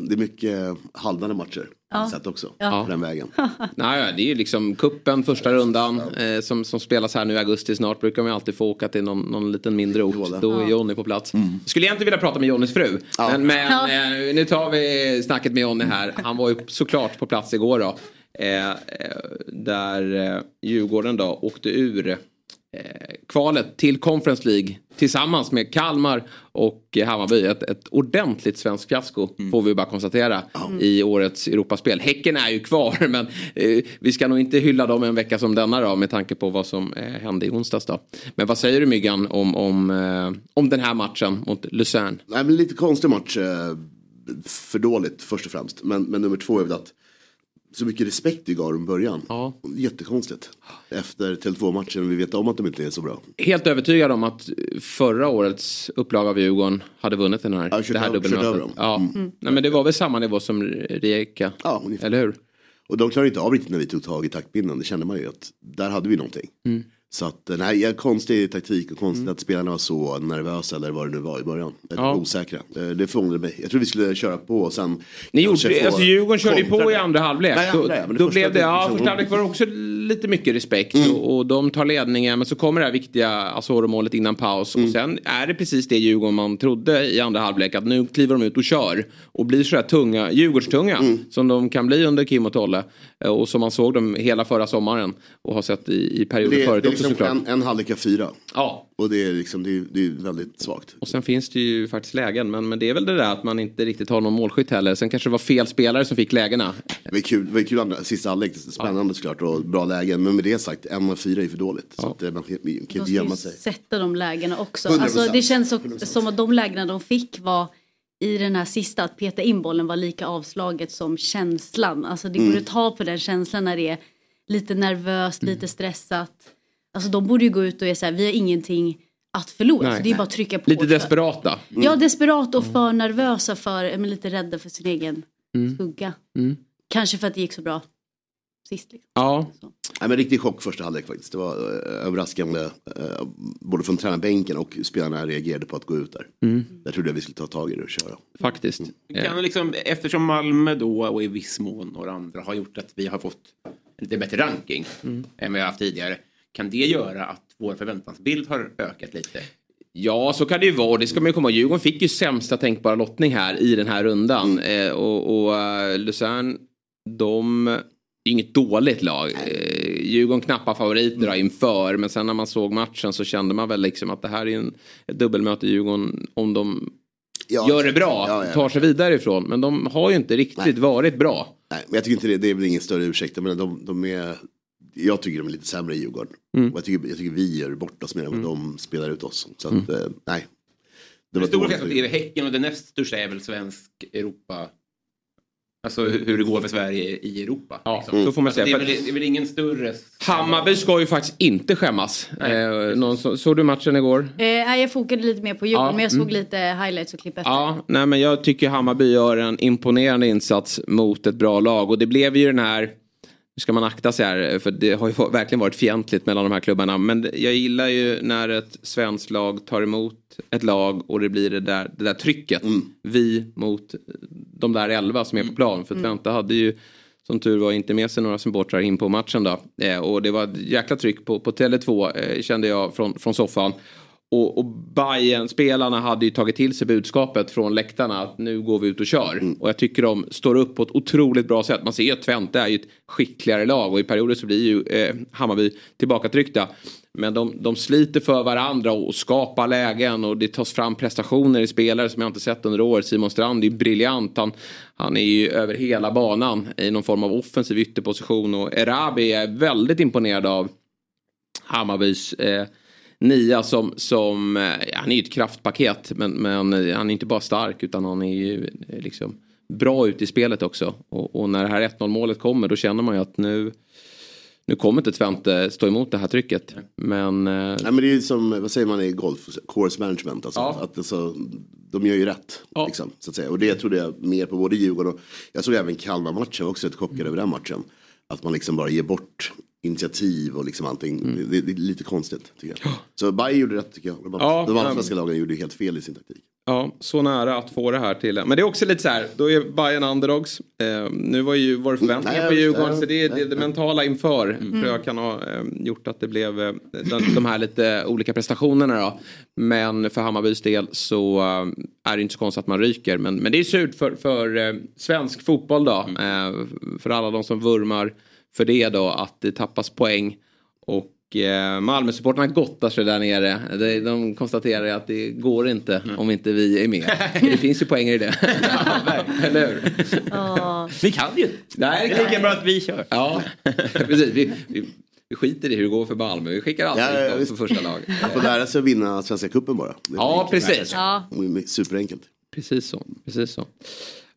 det är mycket halvnande matcher. Ja. Sett också. Ja. På den vägen. Nej, det är ju liksom kuppen första rundan eh, som, som spelas här nu i augusti snart. Brukar man ju alltid få åka till någon, någon liten mindre ort. Båda. Då är Jonny på plats. Skulle egentligen vilja prata med Jonnys fru. Ja. Men, men Ja. eh, nu tar vi snacket med Jonny här. Han var ju såklart på plats igår då. Eh, eh, där eh, Djurgården då åkte ur eh, kvalet till Conference League tillsammans med Kalmar och eh, Hammarby. Ett, ett ordentligt svenskt fiasko får vi bara konstatera i årets Europaspel. Häcken är ju kvar men eh, vi ska nog inte hylla dem en vecka som denna då med tanke på vad som eh, hände i onsdags då. Men vad säger du Myggan om, om, eh, om den här matchen mot Luzern? Nej, men lite konstig match. eh, För dåligt först och främst. Men, men nummer två är väl att så mycket respekt vi gav dem i början. Ja. Jättekonstigt. Efter Tele2-matchen, vi vet om att de inte är så bra. Helt övertygad om att förra årets upplaga av Djurgården hade vunnit den här, Ja, det här över- dubbelmötet. Ja. Nej, men det var väl samma nivå som Rijeka, Ja, eller hur? Och de klarade inte av riktigt när vi tog tag i taktpinnen. Det kände man ju att där hade vi någonting. Mm. Så att eh, nej, konstig taktik och konstigt att spelarna var så nervösa eller vad det nu var i början. Ja. osäkra. Eh, Det förvånade mig. Jag tror vi skulle köra på och sen. Ni gjorde, alltså Djurgården körde ju på i andra halvlek. Nej, andra, ja, då blev det, ja, liksom- första halvlek var det också lite mycket respekt Mm. och, och de tar ledningen men så kommer det här viktiga Asoro-målet innan paus Mm. och sen är det precis det Djurgården man trodde i andra halvlek att nu kliver de ut och kör och blir sådär tunga, Djurgårdstunga Mm. som de kan bli under Kim och Tolle eh, och som man såg dem hela förra sommaren och har sett i, i perioder förut liksom såklart. en, en halvlek av fyra. Ja, Och det är liksom, det är, det är väldigt svagt. och sen finns det ju faktiskt lägen men, men det är väl det där att man inte riktigt har någon målskytt heller. Sen kanske det var fel spelare som fick lägena. Det var kul, det var kul andra, sista halvlek, spännande såklart och bra lägen. Men med det sagt, en av fyra är för dåligt. Så att, eh, man kan inte gömma sig. sätta de lägena också. 100%. Alltså, det känns 100%. som att de lägena de fick var i den här sista, att peta in bollen var lika avslaget som känslan. Alltså det Mm. går att ta på den känslan när det är lite nervöst, lite stressat. Alltså de borde ju gå ut och är så här, vi har ingenting att förlora. Nej. så det är bara att trycka på. Lite desperata. Ja, desperat och för nervösa för, ja, men lite rädda för sin egen skugga. Mm. Kanske för att det gick så bra sist. Liksom. Ja, Så. Nej, men riktig chock första halvlek faktiskt. Det var eh, överraskande. Eh, både från tränarbänken och spelarna reagerade på att gå ut där. Mm. Där trodde jag vi skulle ta tag i det och köra. faktiskt. Eh, Kan liksom, eftersom Malmö då och i viss mån några andra har gjort att vi har fått en lite bättre ranking Mm. än vi har haft tidigare. Kan det göra att vår förväntansbild har ökat lite? Ja, så kan det ju vara. Det ska man ju komma. Djurgården fick ju sämsta tänkbara lottning här i den här rundan. Eh, och och uh, Luzern, de... Det är inget dåligt lag. Eh, Djurgården knappa favoriter mm. inför. Men sen när man såg matchen så kände man väl liksom att det här är en, ett dubbelmöte Djurgården. Om de Ja, gör det bra, ja, ja. tar sig vidare ifrån. Men de har ju inte riktigt Nej. varit bra. Nej, men jag tycker inte det, det är väl ingen större ursäkt. Men de, de är, jag tycker de är lite sämre i Djurgården. Mm. Och jag, tycker, jag tycker vi gör bort oss mer än vad de spelar ut oss. Så att, Mm. eh, nej. Det var stora dåligt. är Häcken och det näst största är väl svensk Europa. Alltså hur det går för Sverige i Europa. Ja, liksom. så får man Alltså, säga. det, är väl, det är väl ingen större... Hammarby ska ju faktiskt inte skämmas. Nej, Eh, någon, så, såg du matchen igår? Eh, jag fokade lite mer på Djurgården Ja, men jag såg mm. lite highlights och klipp efter. Ja, nej men jag tycker Hammarby gör en imponerande insats mot ett bra lag och det blev ju den här nu ska man akta sig här för det har ju verkligen varit fientligt mellan de här klubbarna. Men jag gillar ju när ett svenskt lag tar emot ett lag och det blir det där, det där trycket. Vi mot de där elva som är på plan. För Twente hade ju som tur var inte med sig några supportrar in på matchen då. Eh, och det var ett jäkla tryck på, på Tele2 eh, kände jag från, från soffan. Och, och bayern spelarna hade ju tagit till sig budskapet från läktarna att nu går vi ut och kör. Och jag tycker de står upp på ett otroligt bra sätt. Man ser ju att Twente är ju ett skickligare lag och i perioder så blir ju eh, Hammarby tillbakatryckta. Men de, de sliter för varandra och skapar lägen och det tas fram prestationer i spelare som jag inte sett under året. Simon Strand är ju briljant. Han, han är ju över hela banan i någon form av offensiv ytterposition och Erabi är väldigt imponerad av Hammarbys eh, nia som, som eh, ja, han är ju ett kraftpaket men, men han är inte bara stark utan han är ju eh, liksom bra ute i spelet också. Och, och när det här 1-0 målet kommer då känner man ju att nu nu kommer inte Twente stå emot det här trycket. Men eh, Nej, men det är ju som, vad säger man i golf, course management. Alltså, Ja. att alltså, de gör ju rätt. Ja. Liksom, så att säga. Och det trodde jag mer på både Djurgården och jag såg även Kalmar-matchen, var också rätt chockad över den matchen. Att man liksom bara ger bort initiativ och liksom allting. Det, det är lite konstigt tycker jag. Så Bayern gjorde rätt tycker jag. De, Ja, de andra svenska lagen gjorde helt fel i sin taktik. Ja, så nära att få det här till. Men det är också lite så här, då är Bayern underdogs. Eh, nu var ju var det förväntningar Nej, på Djurgården så det, är- det, det mentala inför tror jag kan ha eh, gjort att det blev eh, de, de här lite olika prestationerna då. Men för Hammarbys del så eh, är det inte så konstigt att man ryker. Men, men det är surt för, för eh, svensk fotboll då. Eh, för alla de som vurmar för det då att det tappas poäng. Och eh, Malmösupportrarna gottar sig där nere. De, de konstaterar att det går inte om inte vi är med. det finns ju poänger i det. Eller hur? Ja, Vi kan ju. Nej, Det är lika bra att vi kör. Ja, precis. Vi, vi, vi skiter i hur det går för Malmö. Vi skickar alltid Ja, ja, ut dem för första lag. Man får lära sig att vinna Svenska cupen bara. Ja, enkelt. precis. ja. Superenkelt. Precis så. Precis så.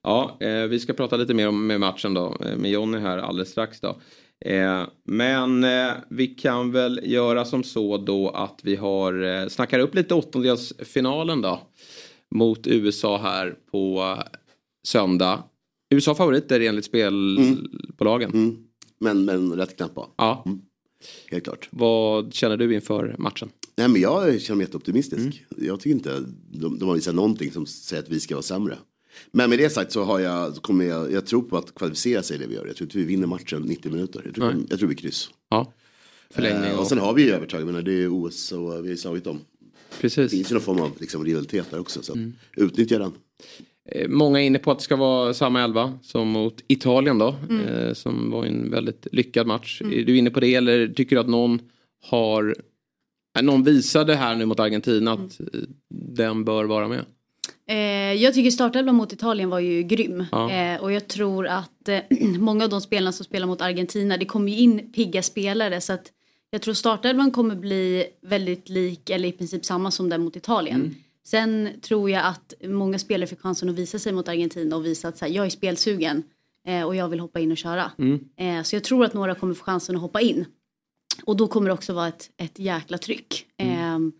Ja, eh, vi ska prata lite mer om med matchen då. Eh, med Jonny här alldeles strax då. Eh, men eh, vi kan väl göra som så då att vi har eh, snackar upp lite åttondelsfinalen då. Mot USA här på söndag. USA favoriter enligt spelbolagen. Mm. Men, men rätt knappa, Ja, helt klart. vad känner du inför matchen? Nej, men jag känner mig jätteoptimistisk. Mm. Jag tycker inte de, de har visat någonting som säger att vi ska vara sämre. Men med det sagt så har jag, kommer jag, jag tror på att kvalificera sig det vi gör. Jag tror inte vi vinner matchen 90 minuter. Jag tror, Nej. jag tror vi kryss. Ja, förlängning Eh, och... och sen har vi ju övertag, jag menar, det är OS och vi har ju slagit dem. Det Precis. finns ju någon form av liksom, rivalitet där också. Så Mm. utnyttja den. Eh, Många är inne på att det ska vara samma elva som mot Italien då. Eh, som var en väldigt lyckad match. Är du inne på det eller tycker du att någon har... eh, Någon visade här nu mot Argentina att eh, den bör vara med. Eh, jag tycker startelvan mot Italien var ju grym. Ja. Eh, och jag tror att eh, många av de spelarna som spelar mot Argentina, det kommer ju in pigga spelare. Så att jag tror startelvan kommer bli väldigt lik, eller i princip samma som den mot Italien. Mm. Sen tror jag att många spelare fick chansen att visa sig mot Argentina och visa att så här, jag är spelsugen. Eh, och jag vill hoppa in och köra. Mm. Eh, så jag tror att några kommer få chansen att hoppa in. Och då kommer det också vara ett, ett jäkla tryck. Ehm,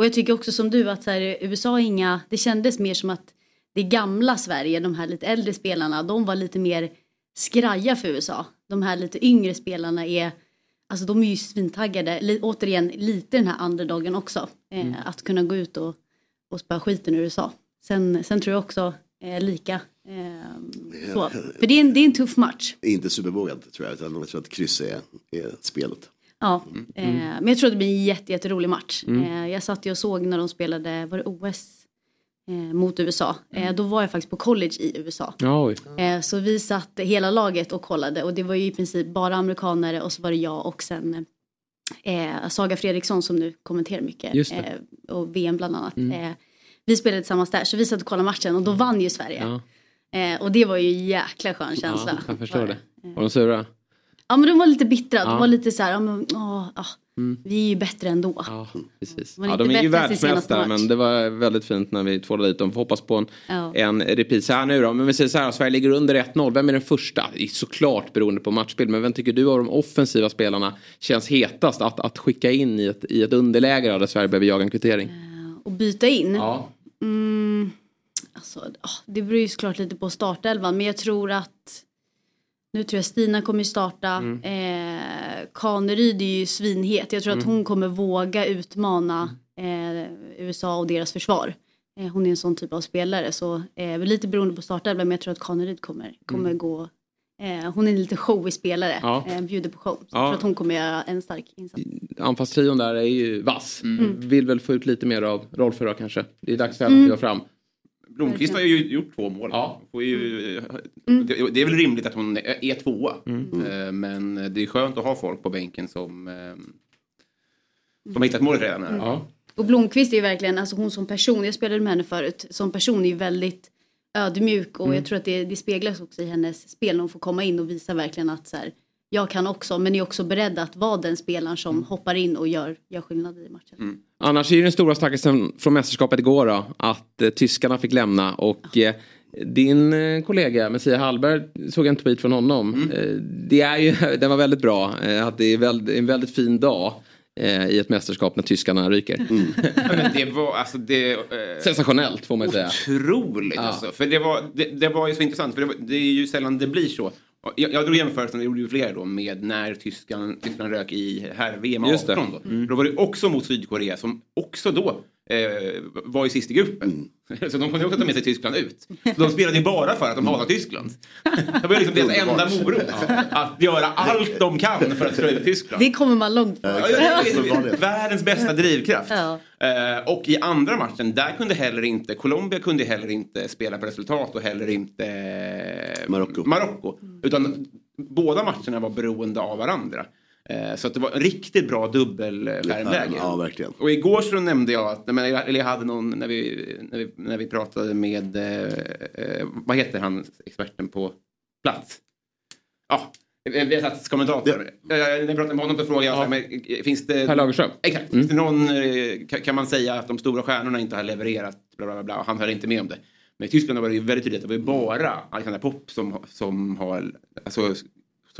och jag tycker också som du att så här, USA inga, det kändes mer som att det gamla Sverige, de här lite äldre spelarna, de var lite mer skraja för USA. De här lite yngre spelarna är, alltså de är ju svintaggade. Li, återigen, lite den här underdogen också. Eh, Att kunna gå ut och, och spöa skiten ur USA. Sen, sen tror jag också eh, lika. ehm, så. För det är, en, det är en tuff match. Inte supervågad tror jag, utan jag tror att kryss är, är spelet. Ja, eh, men jag tror att det blir en jätte, jätterolig match. Mm. Eh, jag satt ju och såg när de spelade, var det OS? Eh, mot USA. Eh, då var jag faktiskt på college i USA. Oj. Eh, så vi satt hela laget och kollade och det var ju i princip bara amerikanare och så var det jag och sen Saga Fredriksson som nu kommenterar mycket. Mm. Och VM bland annat. Eh, vi spelade tillsammans där så vi satt och kollade matchen och då vann ju Sverige. Ja, och det var ju jäkla skön känsla. ja, jag förstår det. Var de sura? Ja men de var lite bittra. Ja. De var lite så här, ja, men, åh, ah, Mm. vi är ju bättre ändå. Ja, precis. Ja, de är ju världsmästare men det var väldigt fint när vi tvålade dit dem. Får hoppas på en, Ja. en repris här nu då. Men vi säger så här, Sverige ligger under 1-0. Vem är den första? Såklart beroende på matchbild. Men vem tycker du av de offensiva spelarna känns hetast att, att skicka in i ett, i ett underläge där Sverige behöver jaga en kvittering? Och byta in. Ja. Mm, alltså, ah, det beror ju såklart lite på startelvan men jag tror att nu tror jag Stina kommer starta. Mm. Eh, Kaneryd är ju svinhet. Jag tror att hon kommer våga utmana eh, USA och deras försvar. Eh, hon är en sån typ av spelare så eh, lite beroende på startelvan men jag tror att Kaneryd kommer, kommer gå eh, hon är en lite showig spelare, Mm. Ja. eh, bjuder på show. Så Ja. jag tror att hon kommer göra en stark insats. Anfallstrion där är ju vass. Mm. Vill väl få ut lite mer av Rolf idag kanske. Det är dags för henne att kliva fram. Blomqvist har ju gjort två mål. Ja. Får ju, Mm. det, det är väl rimligt att hon är tvåa. Mm. Eh, Men det är skönt att ha folk på bänken som, eh, som har hittat målet redan. Här. Ja. Och Blomqvist är ju verkligen, alltså hon som person, jag spelade med henne förut, som person är ju väldigt ödmjuk och Mm. jag tror att det, det speglas också i hennes spel när hon får komma in och visa verkligen att så här, jag kan också, men är också beredd att vara den spelaren som Mm. hoppar in och gör, gör skillnad i matchen. Annars är ju den stora stackelsen från mästerskapet igår då. Att eh, tyskarna fick lämna och eh, din eh, kollega Messia Hallberg såg en tweet från honom. Eh, det är ju, den var väldigt bra. Eh, att det är en väldigt fin dag eh, i ett mästerskap när tyskarna ryker. Men det var alltså det... Eh, Sensationellt får man ju säga. Otroligt Ja. alltså. För det var, det, det var ju så intressant. För det, var, det är ju sällan det blir så. Jag, jag drog jämförelsen, det gjorde ju flera då, med när Tyskland, Tyskland rök i herr-VM Just det. 18 då. Då var det också mot Sydkorea som också då var ju sist i gruppen. Så de kunde också ta med sig Tyskland ut. Så de spelade ju bara för att de hatar Tyskland. Det var liksom deras enda morot. Att göra allt de kan för att slå ut Tyskland. Det kommer man långt på. Ja, Världens bästa drivkraft. Ja. Eh, och i andra matchen, där kunde heller inte, Colombia kunde heller inte spela på resultat och heller inte eh, Marocko. Marocko. Utan båda matcherna var beroende av varandra. Eh, så att det var en riktigt bra dubbelskärmläge. Ja, verkligen. Och igår så nämnde jag att, eller jag hade någon, när vi, när vi, när vi pratade med, eh, eh, vad heter han, experten på plats? Ja, vi har satt kommentator. Ja. När jag pratade med honom så frågade jag, här, men, eh, finns det... Per Lagerström. Exakt. Det någon, eh, kan, man säga att de stora stjärnorna inte har levererat? Bla, bla, bla, bla. Han höll inte med om det. Men i Tyskland var det ju väldigt tydligt att det var ju bara Alexander Popp som, som har, alltså,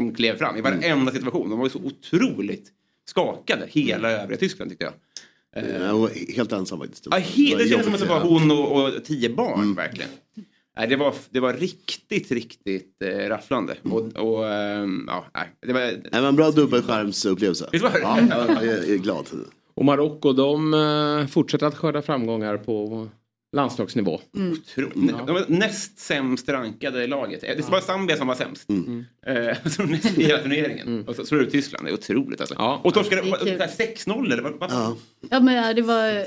som klev fram i varenda situation. De var ju så otroligt skakade, hela övriga Tyskland tyckte jag. Eh, Jag var helt ensam faktiskt. Ja, helt, det kändes som att det var hon och, och tio barn verkligen. Nej, det, var, det var riktigt, riktigt eh, rafflande. Och, och ehm, ja, nej, det var... Nej, men bra dubbelskärmsupplevelse. Visst var det? Ja, jag är, jag är glad. Och Marocko de eh, fortsätter att skörda framgångar på landslagsnivå. De var näst sämst rankade laget. Det var Zambia som var sämst. Eh, så näst i hela turneringen. Och så slår ut Tyskland. Det är otroligt alltså. Ja. Och torskade här 6-0 eller vad? Ja. Ja men ja, det var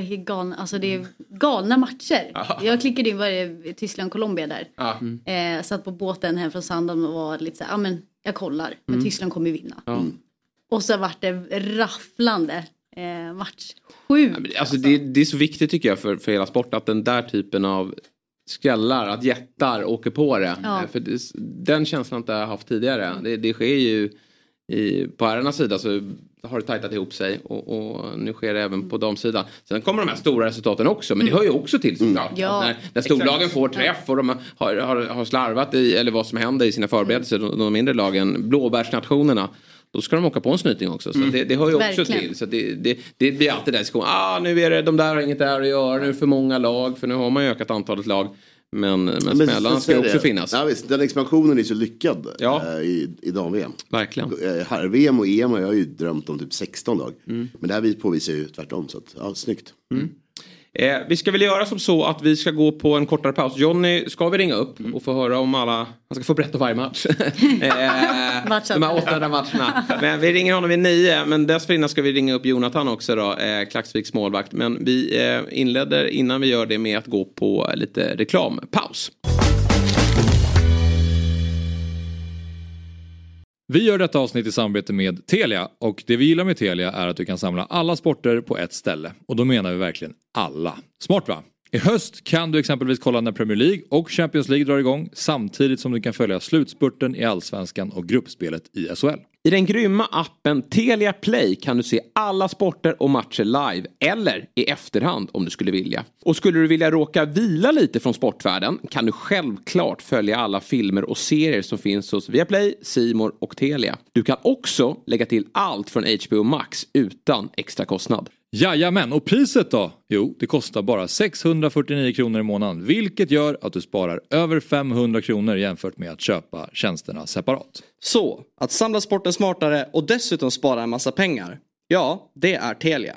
galna, alltså det är galna matcher. Ja. Jag klickade in varje Tyskland-Colombia där. Ja. Eh, satt på båten hem från Sandhamn och var lite så här, ja men jag kollar, men Tyskland kommer ju vinna. Ja. Och så vart det rafflande eh, match sju. Ja, men det- Alltså, det, det är så viktigt tycker jag för, för hela sport att den där typen av skrällar, att jättar åker på det. Ja. Eh, För det, den känslan har inte jag haft tidigare. Det, det sker ju i, på herrarnas sida så har det tajtat ihop sig och, och nu sker det även på damsidan. Sen kommer de här stora resultaten också men det hör ju också till såklart. Ja. Att När, när storlagen får träff och de har, har, har slarvat i, eller vad som händer i sina förberedelser, de, de mindre lagen, blåbärsnationerna. Då ska de åka på en snyting också. Så det, det hör ju också Verkligen. till. Så det, det, det blir alltid den diskussionen. Ah, nu är det, de där har inget där att göra. Nu är det för många lag. För nu har man ju ökat antalet lag. Men, men, Men smällarna ska ju också finnas. Ja, visst, den expansionen är så lyckad Ja. eh, i, i dam-VM. Verkligen. Eh, Herr-VM och EM har jag ju drömt om typ 16 lag. Mm. Men det här vi- påvisar ju tvärtom. Så att, ja, snyggt. Eh, vi ska väl göra som så att vi ska gå på en kortare paus. Johnny ska vi ringa upp och få höra om alla, han ska få berätta varje match. eh, de här 800 matcherna. Men vi ringer honom vid nio men dessförinnan ska vi ringa upp Jonathan också då, eh, Klaxviks målvakt. Men vi eh, inleder innan vi gör det med att gå på lite reklampaus. Vi gör detta avsnitt i samarbete med Telia och det vi gillar med Telia är att du kan samla alla sporter på ett ställe. Och då menar vi verkligen alla. Smart va? I höst kan du exempelvis kolla när Premier League och Champions League drar igång samtidigt som du kan följa slutspurten i Allsvenskan och gruppspelet i SHL. I den grymma appen Telia Play kan du se alla sporter och matcher live eller i efterhand om du skulle vilja. Och skulle du vilja råka vila lite från sportvärlden kan du självklart följa alla filmer och serier som finns hos Viaplay, Simor och Telia. Du kan också lägga till allt från HBO Max utan extra kostnad. Jajamän, och priset då? Jo, det kostar bara 649 kronor i månaden vilket gör att du sparar över 500 kronor jämfört med att köpa tjänsterna separat. Så, att samla sporten smartare och dessutom spara en massa pengar. Ja, det är Telia.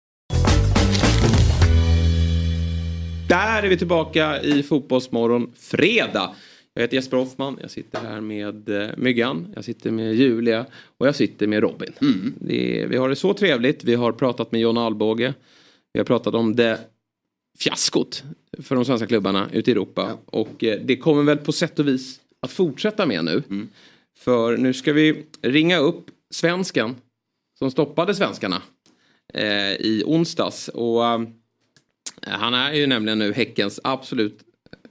Där är vi tillbaka i Fotbollsmorgon fredag. Jag heter Jesper Hoffman, jag sitter här med eh, Myggan, jag sitter med Julia och jag sitter med Robin. Det är, vi har det så trevligt, vi har pratat med John Alvbåge. Vi har pratat om det fiaskot för de svenska klubbarna ute i Europa. Och eh, det kommer väl på sätt och vis att fortsätta med nu. För nu ska vi ringa upp svensken som stoppade svenskarna eh, i onsdags. Och eh, han är ju nämligen nu Häckens absolut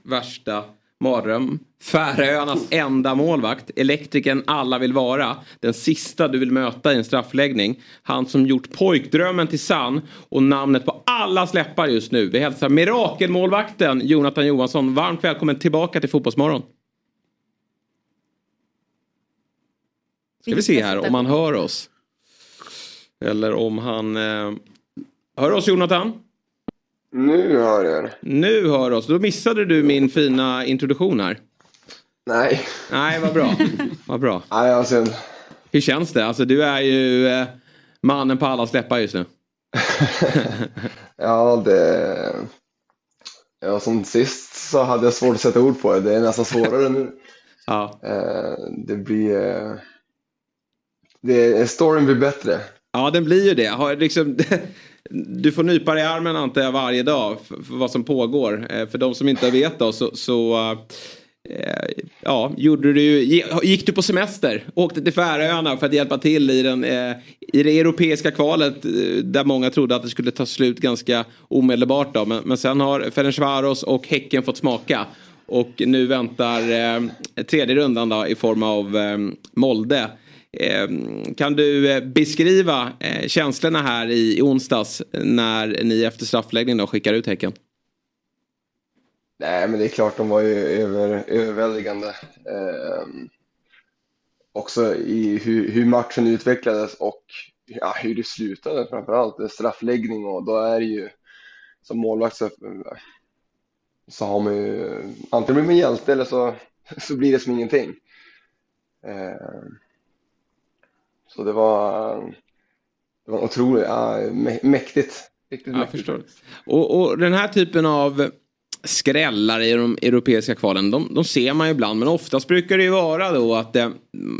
värsta Mardröm. Färöarnas enda målvakt. Elektrikern alla vill vara. Den sista du vill möta i en straffläggning. Han som gjort pojkdrömmen till sann. Och namnet på alla släppar just nu. Vi hälsar mirakelmålvakten Jonathan Johansson. Varmt välkommen tillbaka till Fotbollsmorgon. Ska vi se här om han hör oss. Eller om han... Eh... Hör oss Jonathan? Nu hör jag er. Nu hör oss. Då missade du min fina introduktion här. Nej. Nej, vad bra. vad bra. Nej, jag ser Hur känns det? Alltså du är ju eh, mannen på alla släppar just nu. Ja, det... Ja, som sist så hade jag svårt att sätta ord på det. Det är nästan svårare nu. Ja. Eh, Det blir... eh, Det, storyn blir bättre. Ja, den blir ju det. Har, liksom, du får nypa dig i armen antar jag varje dag för, för vad som pågår. Eh, För de som inte vet då så, så eh, ja, gjorde du, gick du på semester, åkte till Färöarna för att hjälpa till i, den, eh, i det europeiska kvalet eh, där många trodde att det skulle ta slut ganska omedelbart. Då. Men, men sen har Ferencvaros och Häcken fått smaka. Och nu väntar eh, tredje rundan då, i form av eh, Molde. Ehm, kan du eh, beskriva eh, känslorna här i, onsdags när ni efter straffläggning då skickar ut Häcken? Nej, men det är klart de var ju över, överväldigande. Eh, också i hur, hur matchen utvecklades och ja, hur det slutade framför allt. Eh, straffläggning och då är det ju som målvakt så, så har man ju antingen blir man hjälte eller så, så blir det som ingenting. Eh, så det var, det var otroligt ja, mä- mäktigt. Riktigt Jag mäktigt. förstår. Och, och den här typen av skrällar i de europeiska kvalen, de, de ser man ju ibland. Men oftast brukar det ju vara då att eh,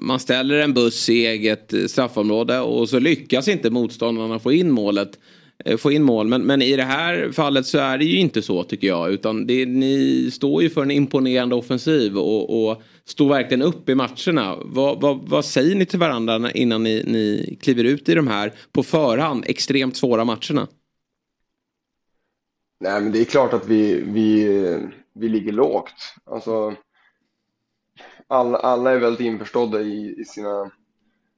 man ställer en buss i eget eh, straffområde och så lyckas inte motståndarna få in målet. Eh, få in mål. Men, men i det här fallet så är det ju inte så tycker jag. Utan det, ni står ju för en imponerande offensiv och, och står verkligen upp i matcherna. Vad, vad, vad säger ni till varandra innan ni, ni kliver ut i de här på förhand extremt svåra matcherna? Nej, men det är klart att vi, vi, vi ligger lågt. Alltså, alla, alla är väldigt införstådda i, i sina,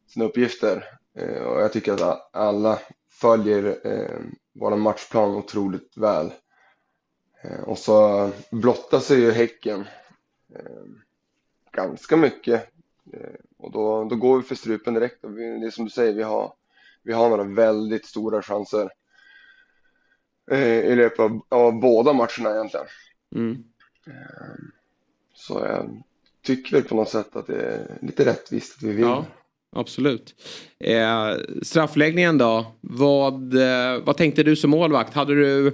sina uppgifter eh, och jag tycker att alla följer eh, vår matchplan otroligt väl. Eh, och så blottar sig ju Häcken eh, ganska mycket eh, och då, då går vi för strupen direkt. Och vi, det är som du säger, vi har, vi har några väldigt stora chanser eh, i löpet av, av båda matcherna egentligen. Mm. Så jag tycker väl på något sätt att det är lite rättvist att vi vinner. Ja, absolut. Eh, straffläggningen då. Vad, eh, vad tänkte du som målvakt? Hade du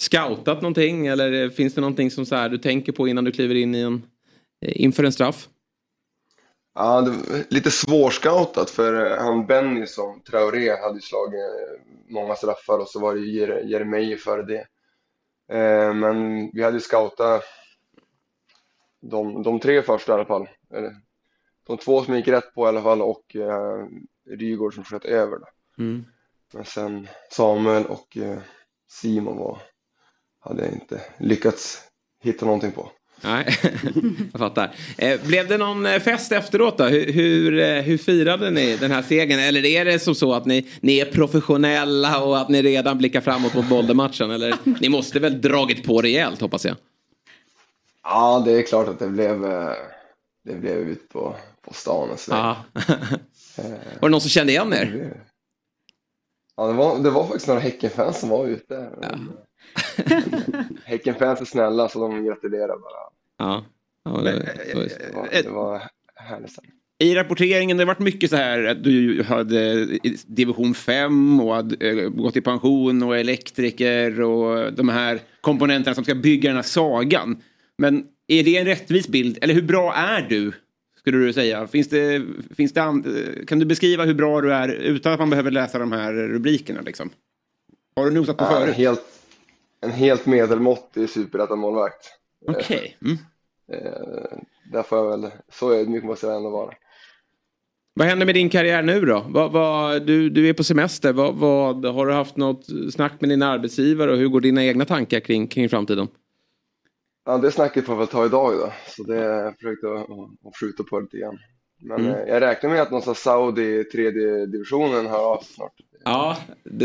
scoutat någonting eller finns det någonting som så här, du tänker på innan du kliver in i en, eh, inför en straff? Ja, det var lite svårscoutat för eh, han Benny som Traoré hade ju slagit eh, många straffar och så var det ju Jeremejeff före det. Eh, Men vi hade ju scoutat de, de tre första i alla fall. Eller, de två som gick rätt på i alla fall och eh, Rygaard som sköt över. Då. Mm. Men sen Samuel och eh, Simon var, hade jag inte lyckats hitta någonting på. Nej, jag fattar. Eh, blev det någon eh, fest efteråt då? Hur, hur, eh, hur firade ni den här segern? Eller är det som så att ni, ni är professionella och att ni redan blickar framåt mot Bolde-matchen? Eller ni måste väl dragit på rejält hoppas jag? Ja, det är klart att det blev, det blev ut på, på stan sådär. Ja. Var det någon som kände igen er? Ja, det var, det var faktiskt några Häckenfans som var ute. Häckenfans är snälla så de gratulerar bara. Ja. ja det, Det var, det var härligt. I rapporteringen det har varit mycket så här att du hade division 5 och hade eh, gått i pension och elektriker och de här komponenterna som ska bygga den här sagan. Men är det en rättvis bild? Eller hur bra är du? Skulle du säga. Finns det, finns det an- kan du beskriva hur bra du är utan att man behöver läsa de här rubrikerna? Liksom? Har du nosat på Ja, en, förut? helt, en helt medelmåttig superettan-målvakt. Okej. Mm. Eh, där får jag väl, så ödmjuk måste jag ändå vara. Vad händer med din karriär nu då? Vad, vad, du, du är på semester. Vad, vad, har du haft något snack med din arbetsgivare och hur går dina egna tankar kring, kring framtiden? Ja, det snacket får vi ta idag då. Så det jag försökte att skjuta på lite grann. Men Mm. eh, jag räknar med att någonstans Saudi tredje divisionen hör av snart. Ja,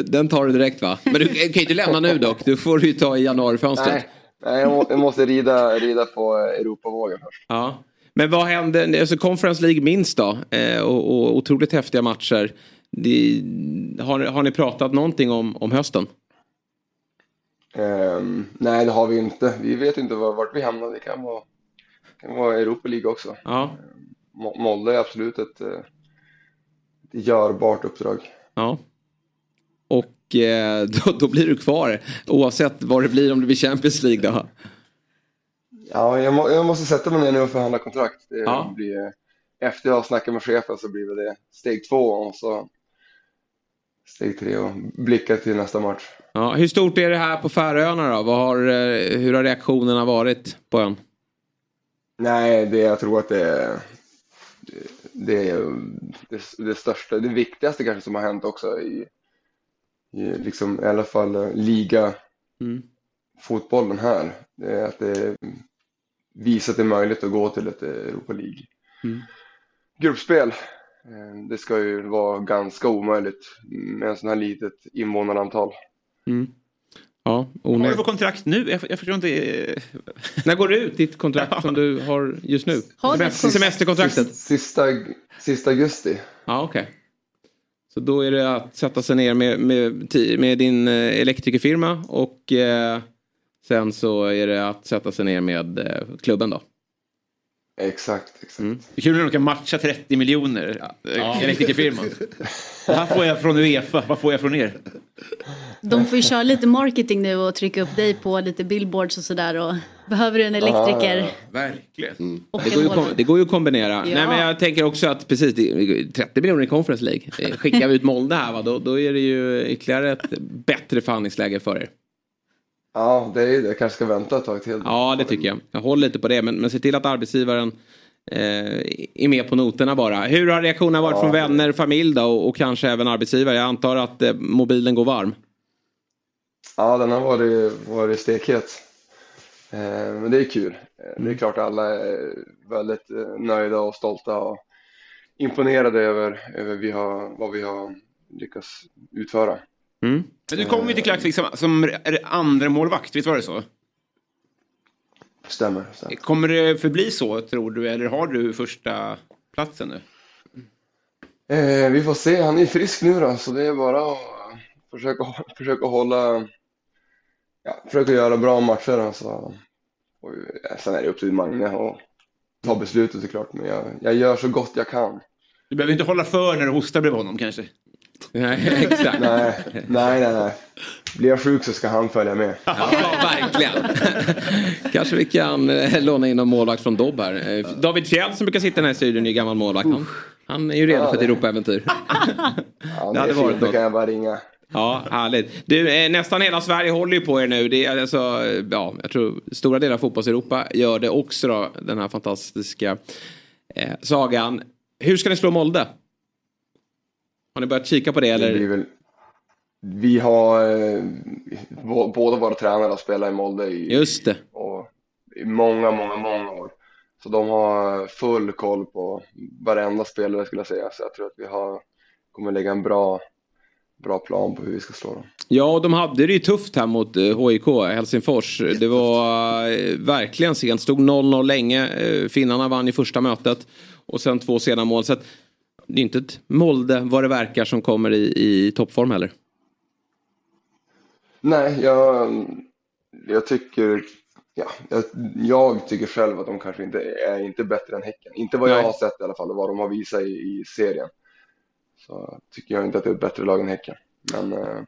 den tar du direkt va? Men du kan ju inte lämna nu dock. Du får ju ta i januarifönstret. Nej, nej jag, må, jag måste rida, rida på eh, Europavågen först. Ja. Men vad händer, alltså Conference League minst då? Eh, och, och otroligt häftiga matcher. Det, har, har ni pratat någonting om, om hösten? Ehm, nej, det har vi inte. Vi vet inte var, vart vi hamnar. Det kan vara, kan vara Europa League också. Ja. Mo- Molde är absolut ett, eh, ett görbart uppdrag. Ja. Och eh, då, då blir du kvar oavsett vad det blir om det blir Champions League då. Ja, jag, må, jag måste sätta mig ner nu och förhandla kontrakt. Det Ja. blir, eh, efter jag har snackat med chefen så blir det steg två och så steg tre och blicka till nästa match. Ja, hur stort är det här på Färöarna då? Vad har, eh, hur har reaktionerna varit på ön? Nej, det, jag tror att det är det, är det, det största, det viktigaste kanske som har hänt också i, i liksom, i alla fall eh, liga Mm. fotbollen här. Det är att det visar att det är möjligt att gå till ett Europa League. Mm. Gruppspel. Eh, Det ska ju vara ganska omöjligt med en sån här litet invånarantal. Mm. Ja, Vad har du onödigt. för kontrakt nu? Jag, jag förstår inte. När går det ut ditt kontrakt som du har just nu? Har Semester-? Semesterkontraktet? Sista, sista augusti. Ja, okej. Så då är det att sätta sig ner med, med, med din eh, elektrikerfirma och eh, sen så är det att sätta sig ner med eh, klubben då. Exakt, exakt. Mm. Kul när de kan matcha 30 miljoner. Ja. Elektrikerfirman. Här får jag från Uefa. Vad får jag från er? De får ju köra lite marketing nu och trycka upp dig på lite billboards och sådär. Och behöver du en elektriker Verkligen. och Det går, ju, det går ju att kombinera. Ja. Nej, men jag tänker också att precis det- 30 miljoner i Conference League. Skickar vi ut Molde här va, då, då är det ju ytterligare ett bättre förhandlingsläge för er. Ja, det är det. Jag kanske ska vänta ett tag till. Ja, det tycker jag. Jag håller lite på det. Men, men se till att arbetsgivaren eh, är med på noterna bara. Hur har reaktionerna varit Ja. från vänner, familj då och, och kanske även arbetsgivare? Jag antar att eh, mobilen går varm. Ja, den har varit, varit stekhet. Eh, men det är kul. Det är Mm. klart alla är väldigt eh, nöjda och stolta och imponerade över, över vi har, vad vi har lyckats utföra. Mm. Men du kommer ju till Klaxvik som, som det andra målvakt, visst var det så? Stämmer. stämmer. Kommer det förbli så tror du eller har du första platsen nu? Eh, vi får se, han är frisk nu då, så det är bara att försöka, försöka hålla, ja, försöka göra bra matcher. då, Så, och, sen är det upp till Magne att ta beslutet såklart, men jag, jag gör så gott jag kan. Du behöver inte hålla för när du hostar bredvid honom kanske? Nej, exakt. Nej, nej, nej, nej. Blir jag sjuk så ska han följa med. Ja, verkligen. Kanske vi kan eh, låna in någon målvakt från Dobb här. Eh, David Fjell som brukar sitta i den här studion är ju gammal målvakt. Han, han är ju redo Ja, för ett Europaäventyr. Ja, Det hade är varit fint, då något. kan jag bara ringa. Ja, härligt. Du, eh, nästan hela Sverige håller ju på er nu. Det är alltså, ja, jag tror stora delar av fotbolls-Europa gör det också då, den här fantastiska eh, sagan. Hur ska ni slå Molde? Har ni börjat kika på det Det eller? blir väl, vi har, eh, bå- båda våra tränare har spelat i Molde i, Just det. och, i många, många, många år. Så de har full koll på varenda spelare skulle jag säga. Så jag tror att vi har, kommer lägga en bra, bra plan på hur vi ska slå dem. Ja, och de hade det ju tufft här mot eh, HIK, Helsingfors. Det var eh, verkligen sent. Stod 0-0 länge. Eh, Finnarna vann i första mötet. Och sen två sena mål. Så att, det är inte ett Molde vad det verkar som kommer i, i toppform heller. Nej, jag, jag tycker, ja, jag, jag tycker själv att de kanske inte är inte bättre än Häcken. Inte vad jag Nej. har sett i alla fall och vad de har visat i, i serien. Så tycker jag inte att det är ett bättre lag än Häcken. Men eh,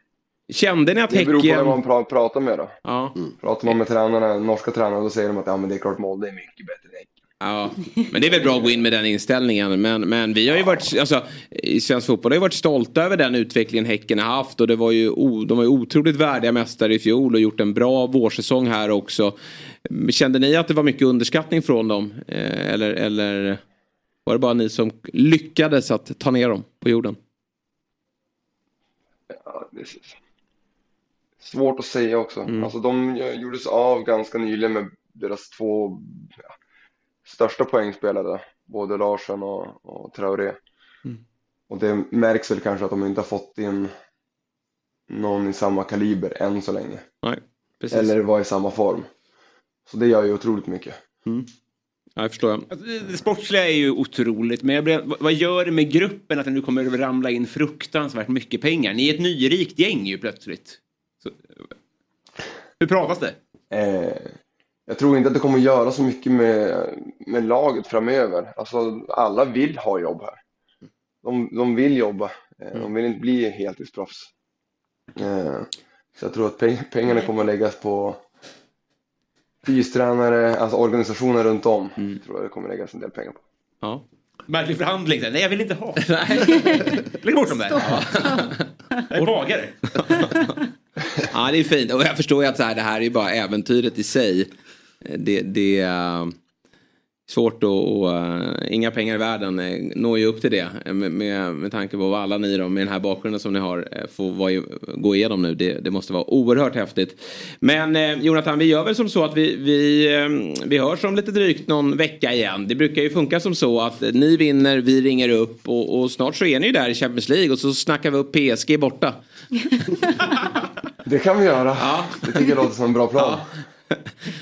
Kände ni att det beror på vem Häcken... man pra, pratar med då. Ja, Pratar man med tränarna, norska tränarna, då säger de att ja, men det är klart Molde är mycket bättre än Häcken. Ja, men det är väl bra att gå in med den inställningen. Men, men vi har ju varit, alltså, i svensk fotboll har ju varit stolta över den utvecklingen Häcken har haft. Och det var ju, de var ju otroligt värdiga mästare i fjol och gjort en bra vårsäsong här också. Kände ni att det var mycket underskattning från dem? Eh, eller, eller var det bara ni som lyckades att ta ner dem på jorden? Ja, det är svårt att säga också. Mm. Alltså de gjorde sig av ganska nyligen med deras två ja, största poängspelare, både Larsson och, och Traoré. Mm. Och det märks väl kanske att de inte har fått in någon i samma kaliber än så länge. Nej, precis. Eller var i samma form. Så det gör ju otroligt mycket. Ja, jag förstår. Alltså, det, sportsliga är ju otroligt, men jag blir, vad, vad gör det med gruppen att det nu kommer att ramla in fruktansvärt mycket pengar? Ni är ett nyrikt gäng ju plötsligt. Så, hur pratas det? Eh, jag tror inte att det kommer att göra så mycket med, med laget framöver. Alltså, alla vill ha jobb här. De, de vill jobba. Eh, de vill inte bli heltidsproffs. Eh, så jag tror att peng, pengarna kommer att läggas på fystränare, alltså organisationen runt om. Tror jag det kommer att läggas en del pengar på. Ja. Märklig förhandling. Nej, jag vill inte ha. Lägg bort dem där. Ja. Jag är bagare. Ja, det är fint. Och jag förstår ju att så här, det här är ju bara äventyret i sig. Det, det är svårt att, och, uh, inga pengar i världen eh, når ju upp till det. eh, Med, med, med tanke på vad alla ni då, med den här bakgrunden som ni har, eh, får vara, i- gå igenom nu. Det, det måste vara oerhört häftigt. Men eh, Jonathan, vi gör väl som så att vi, vi, eh, vi hörs om lite drygt någon vecka igen. Det brukar ju funka som så att eh, ni vinner, vi ringer upp och, och snart så är ni ju där i Champions League och så snackar vi upp PSG borta. Det kan vi göra. Det tycker jag låter som en bra plan.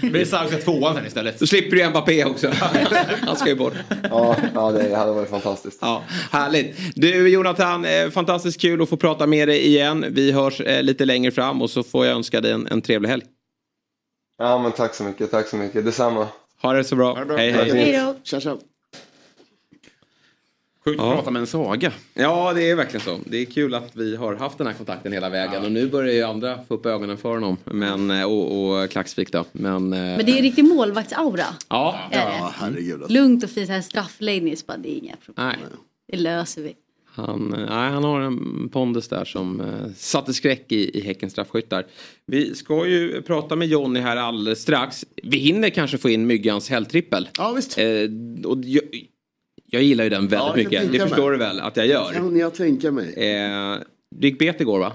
Det blir Sauka tvåan sen istället. Så slipper du Mbappé också. Han ska ju bort. Ja, ja det hade varit fantastiskt. Ja, härligt. Du Jonathan, eh, fantastiskt kul att få prata med dig igen. Vi hörs eh, lite längre fram och så får jag önska dig en, en trevlig helg. Ja, men tack så mycket. Tack så mycket. Detsamma. Ha det så bra. Hej hej. Hej då. Tja, tja. Sjukt att prata med en saga. Ja, det är verkligen så. Det är kul att vi har haft den här kontakten hela vägen. Och nu börjar ju andra få upp ögonen för honom. Men, eh, och, och Klaxvik då. Men, eh, Men det är riktig målvaktsaura. Ja, Är det? Ja, herregud. Lugnt och fint, här straffläggning, det är inga problem. nej. Det löser vi. Han, eh, nej, han har en pondus där som eh, satte skräck i, i Häckens straffskyttar. Vi ska ju prata med Jonny här alldeles strax. Vi hinner kanske få in Myggans helgtrippel. Ja, visst. Eh, och jag, jag gillar ju den väldigt Ja, mycket. Det mig. förstår du väl att jag gör. Kan jag tänka mig. Eh, det gick bet igår va?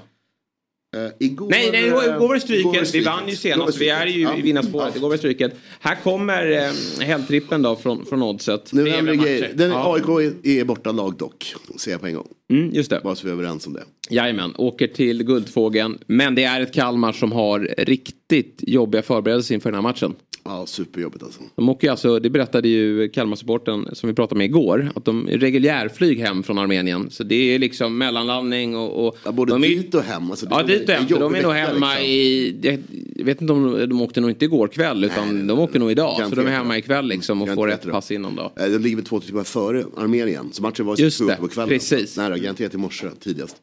Eh, igår, Nej, nej, igår, igår var det stryket. Vi vann ju senast. Vi är ju i vinnarspåret. Igår var det stryket. Här kommer eh, helgtrippen då från, från Oddset. Nu händer grejer. Den, Ja. AIK är, är borta lag dock, ser jag på en gång. Mm, just det. Bara så vi är överens om det. Jajamän, åker till Guldfågeln. Men det är ett Kalmar som har riktigt jobbiga förberedelser inför den här matchen. Ja, superjobbigt alltså. De åker ju alltså, det berättade ju Kalmar-supporten som vi pratade med igår, att de är reguljärflyg hem från Armenien. Så det är liksom mellanlandning och... och Ja, både de är, dit och hem. Alltså, Ja, dit och hem. de är nog hemma liksom. i... Jag, vet inte om de åkte nog inte igår kväll utan de åker nog idag. Så de är hemma ikväll liksom och får ett pass innan då. Eh, De ligger två timmar före Armenien. Så matchen var det, på kvällen. precis. Nära, garanterat i morse tidigast.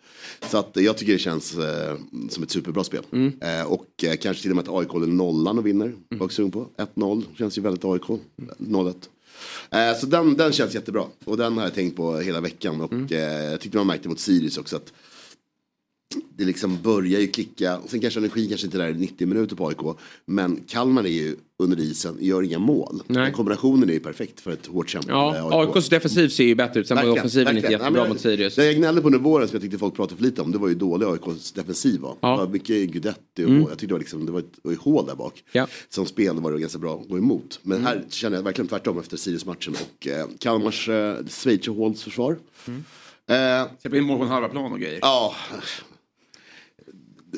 Så att, jag tycker det känns eh, som ett superbra spel. Mm. Eh, och eh, kanske till och med att AIK håller nollan och vinner. Var också sugen på. 1-0 känns ju väldigt AIK. 0-1. Eh, så den, den känns jättebra. Och den har jag tänkt på hela veckan. Och Mm. eh, jag tyckte man märkte mot Sirius också att det liksom börjar ju klicka. Sen kanske energin kanske inte är där i 90 minuter på AIK. Men Kalmar är ju under isen, gör inga mål. Nej. Den kombinationen är ju perfekt för ett hårt kämpande Ja, AIK. AIKs defensiv ser ju bättre ut. Sen var offensiven inte jättebra Ja, men mot Sirius. Det jag gnällde på under våren som jag tyckte folk pratade för lite om. Det var ju dålig AIKs defensiv var. Ja. Det var mycket Guidetti och Mm. Jag tyckte det var, liksom, det var ett, det hål där bak. Ja. Som spel var det ganska bra att gå emot. Men här känner jag verkligen tvärtom efter Sirius-matchen. Och eh, Kalmars eh, Schweizerhålsförsvar. Eh, Släpper in mål på en halva plan och grejer. Ja.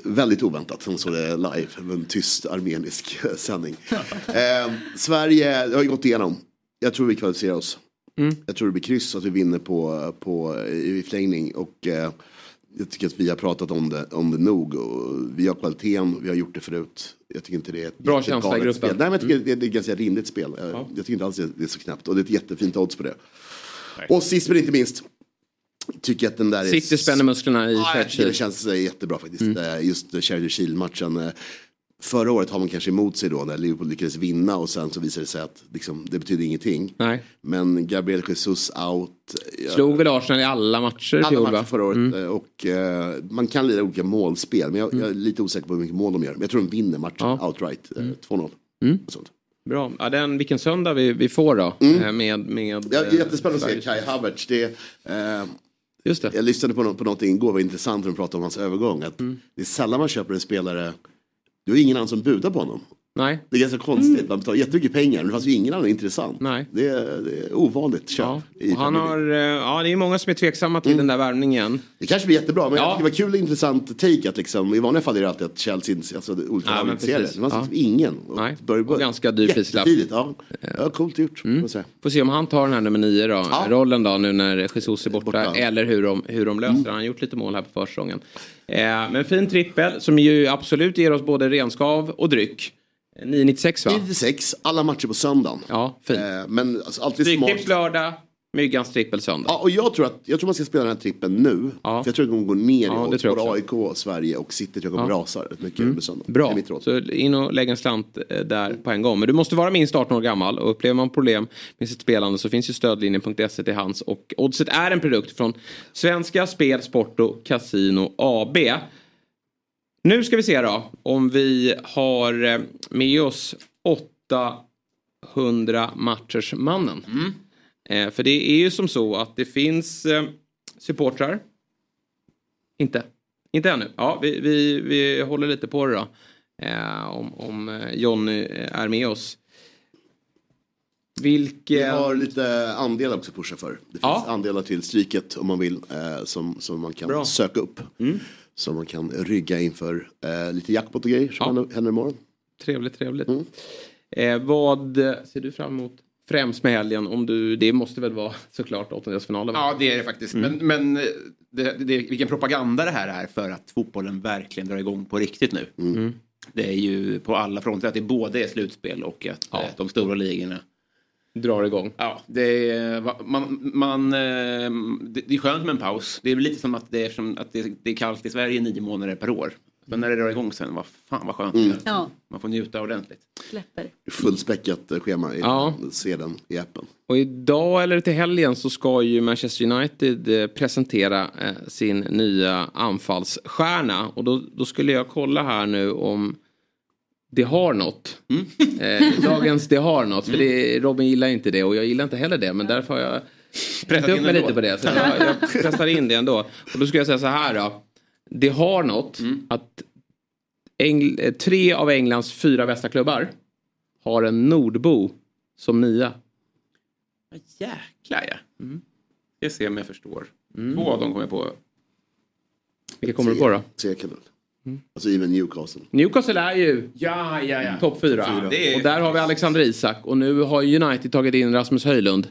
Väldigt oväntat som såg det live, en tyst armenisk sändning. eh, Sverige har ju gått igenom. Jag tror vi kvalificerar oss. Mm. Jag tror det blir kryss att vi vinner på, på, i förlängning. Och eh, jag tycker att vi har pratat om det, om det nog. Och vi har kvaliteten, vi har gjort det förut. Jag tycker inte det är ett Bra känsla i gruppen. Spel. Nej, men jag tycker det, det är ett ganska rimligt spel. Eh, Jag tycker inte alls det är så knappt. Och det är ett jättefint odds på det. Och sist men inte minst. Tycker att den där är... City spänner musklerna i jag tycker det känns eh, jättebra faktiskt. Mm. Eh, Just Charity Shield-matchen. eh, Förra året har man kanske emot sig då när Liverpool lyckades vinna och sen så visade det sig att liksom, det betyder ingenting. Nej. Men Gabriel Jesus out. Slog väl Arsenal i alla matcher i alla fjol matcher förra året. Mm. Och eh, man kan lira olika målspel. Men jag, jag är lite osäker på hur mycket mål de gör. Men jag tror de vinner matchen Ja. outright. eh, 2-0. Mm. Bra. Ja, den, vilken söndag vi, vi får då. Eh, Med, med, Ja, jättespännande att se Kai Havertz. Det, eh, Just det. Jag lyssnade på, nå- på någonting igår, det var intressant när de pratade om hans övergång. Att Mm. Det är sällan man köper en spelare, det är ingen annan som budar på honom. Nej. Det är ganska konstigt. Man betalar jättemycket pengar men det fanns ju ingen annan intressant. Nej. Det, är, det är ovanligt köp. i Och han har, eh, ja det är många som är tveksamma till den där värvningen. Det kanske blir jättebra men Ja. jag tycker det var kul och intressant take att liksom, i vanliga fall är det alltid att Chelsea, alltså olika Ja, sig. Det fanns Ja. liksom ingen. Nej. började- Och ganska dyr prislapp. Mm. Jättetidigt, ja. ja. Coolt gjort. säga. Får se om han tar den här nummer nio då, rollen då nu när Jesus är borta. Borta. Eller hur de, hur de löser det. Han har gjort lite mål här på försäsongen. Eh, men fin trippel som ju absolut ger oss både renskav och dryck. Eh, 996 va? 96, alla matcher på söndagen. Ja, fint. Eh, men alltså, alltid. Stryktips lördag, Myggans trippel söndag. Ja, och jag tror, att, jag tror man ska spela den här trippen nu. Ja. För jag tror att det kommer gå ner Ja, i jag Både. AIK, Sverige och City tror jag kommer Ja. rasa rätt mycket Mm. under söndag. Det Bra, så in och lägg en slant eh, där på en gång. Men du måste vara minst 18 år gammal och upplever man problem med sitt spelande så finns ju stödlinjen.se till hands. Och Oddset är en produkt från Svenska Spel, Sport och Casino AB. Nu ska vi se då om vi har eh, med oss 800 matchers mannen. Eh, för det är ju som så att det finns eh, supportrar. Inte. Inte ännu. Ja, vi, vi, vi håller lite på det då. Eh, om, om eh, Jonny eh, är med oss. Vilken... Vi har lite andelar också att pusha för. Det finns Ja. andelar till Stryket om man vill som, som man kan Bra. Mm. söka upp. Så man kan rygga inför eh, lite jackpot och grejer som händer, händer imorgon. Trevligt, trevligt. Mm. Eh, vad ser du fram emot främst med helgen? Om du, det måste väl vara såklart åttondelsfinalen? Ja, det är det faktiskt. Mm. Men, men eh, det, det, vilken propaganda det här är för att fotbollen verkligen drar igång på riktigt nu. Mm. Det är ju på alla fronter att det både är slutspel och att eh, de stora ligorna drar igång. Ja, det är, man, man, eh, det, är skönt med en paus. Det är lite som att det är, som att det, är kallt i Sverige nio månader per år. Men när det drar igång sen, vad fan vad skönt. Mm. Ja, Man får njuta ordentligt. släpper. Fullspäckat eh, schema. I, Ja. Se den i appen. Och idag eller till helgen så ska ju Manchester United eh, presentera sin nya anfallsstjärna. Och då, då skulle jag kolla här nu om det har något. Eh, dagens det har något. För det, Robin gillar inte det och jag gillar inte heller det. Men därför har jag pressat upp mig lite på det. Så jag, jag pressar in det ändå. Och då skulle jag säga så här då. Det har något att Engl- eh, tre av Englands fyra bästa klubbar har en nordbo som nia. Jäklar ja. Mm. Jag ser om jag förstår. Två av dem kommer jag på. Vilka kommer du på då? Se kan du. Mm. Alltså även Newcastle. Newcastle är ju Ja, ja, ja. topp fyra. Är- Och där har vi Alexander Isak och nu har United tagit in Rasmus Höjlund.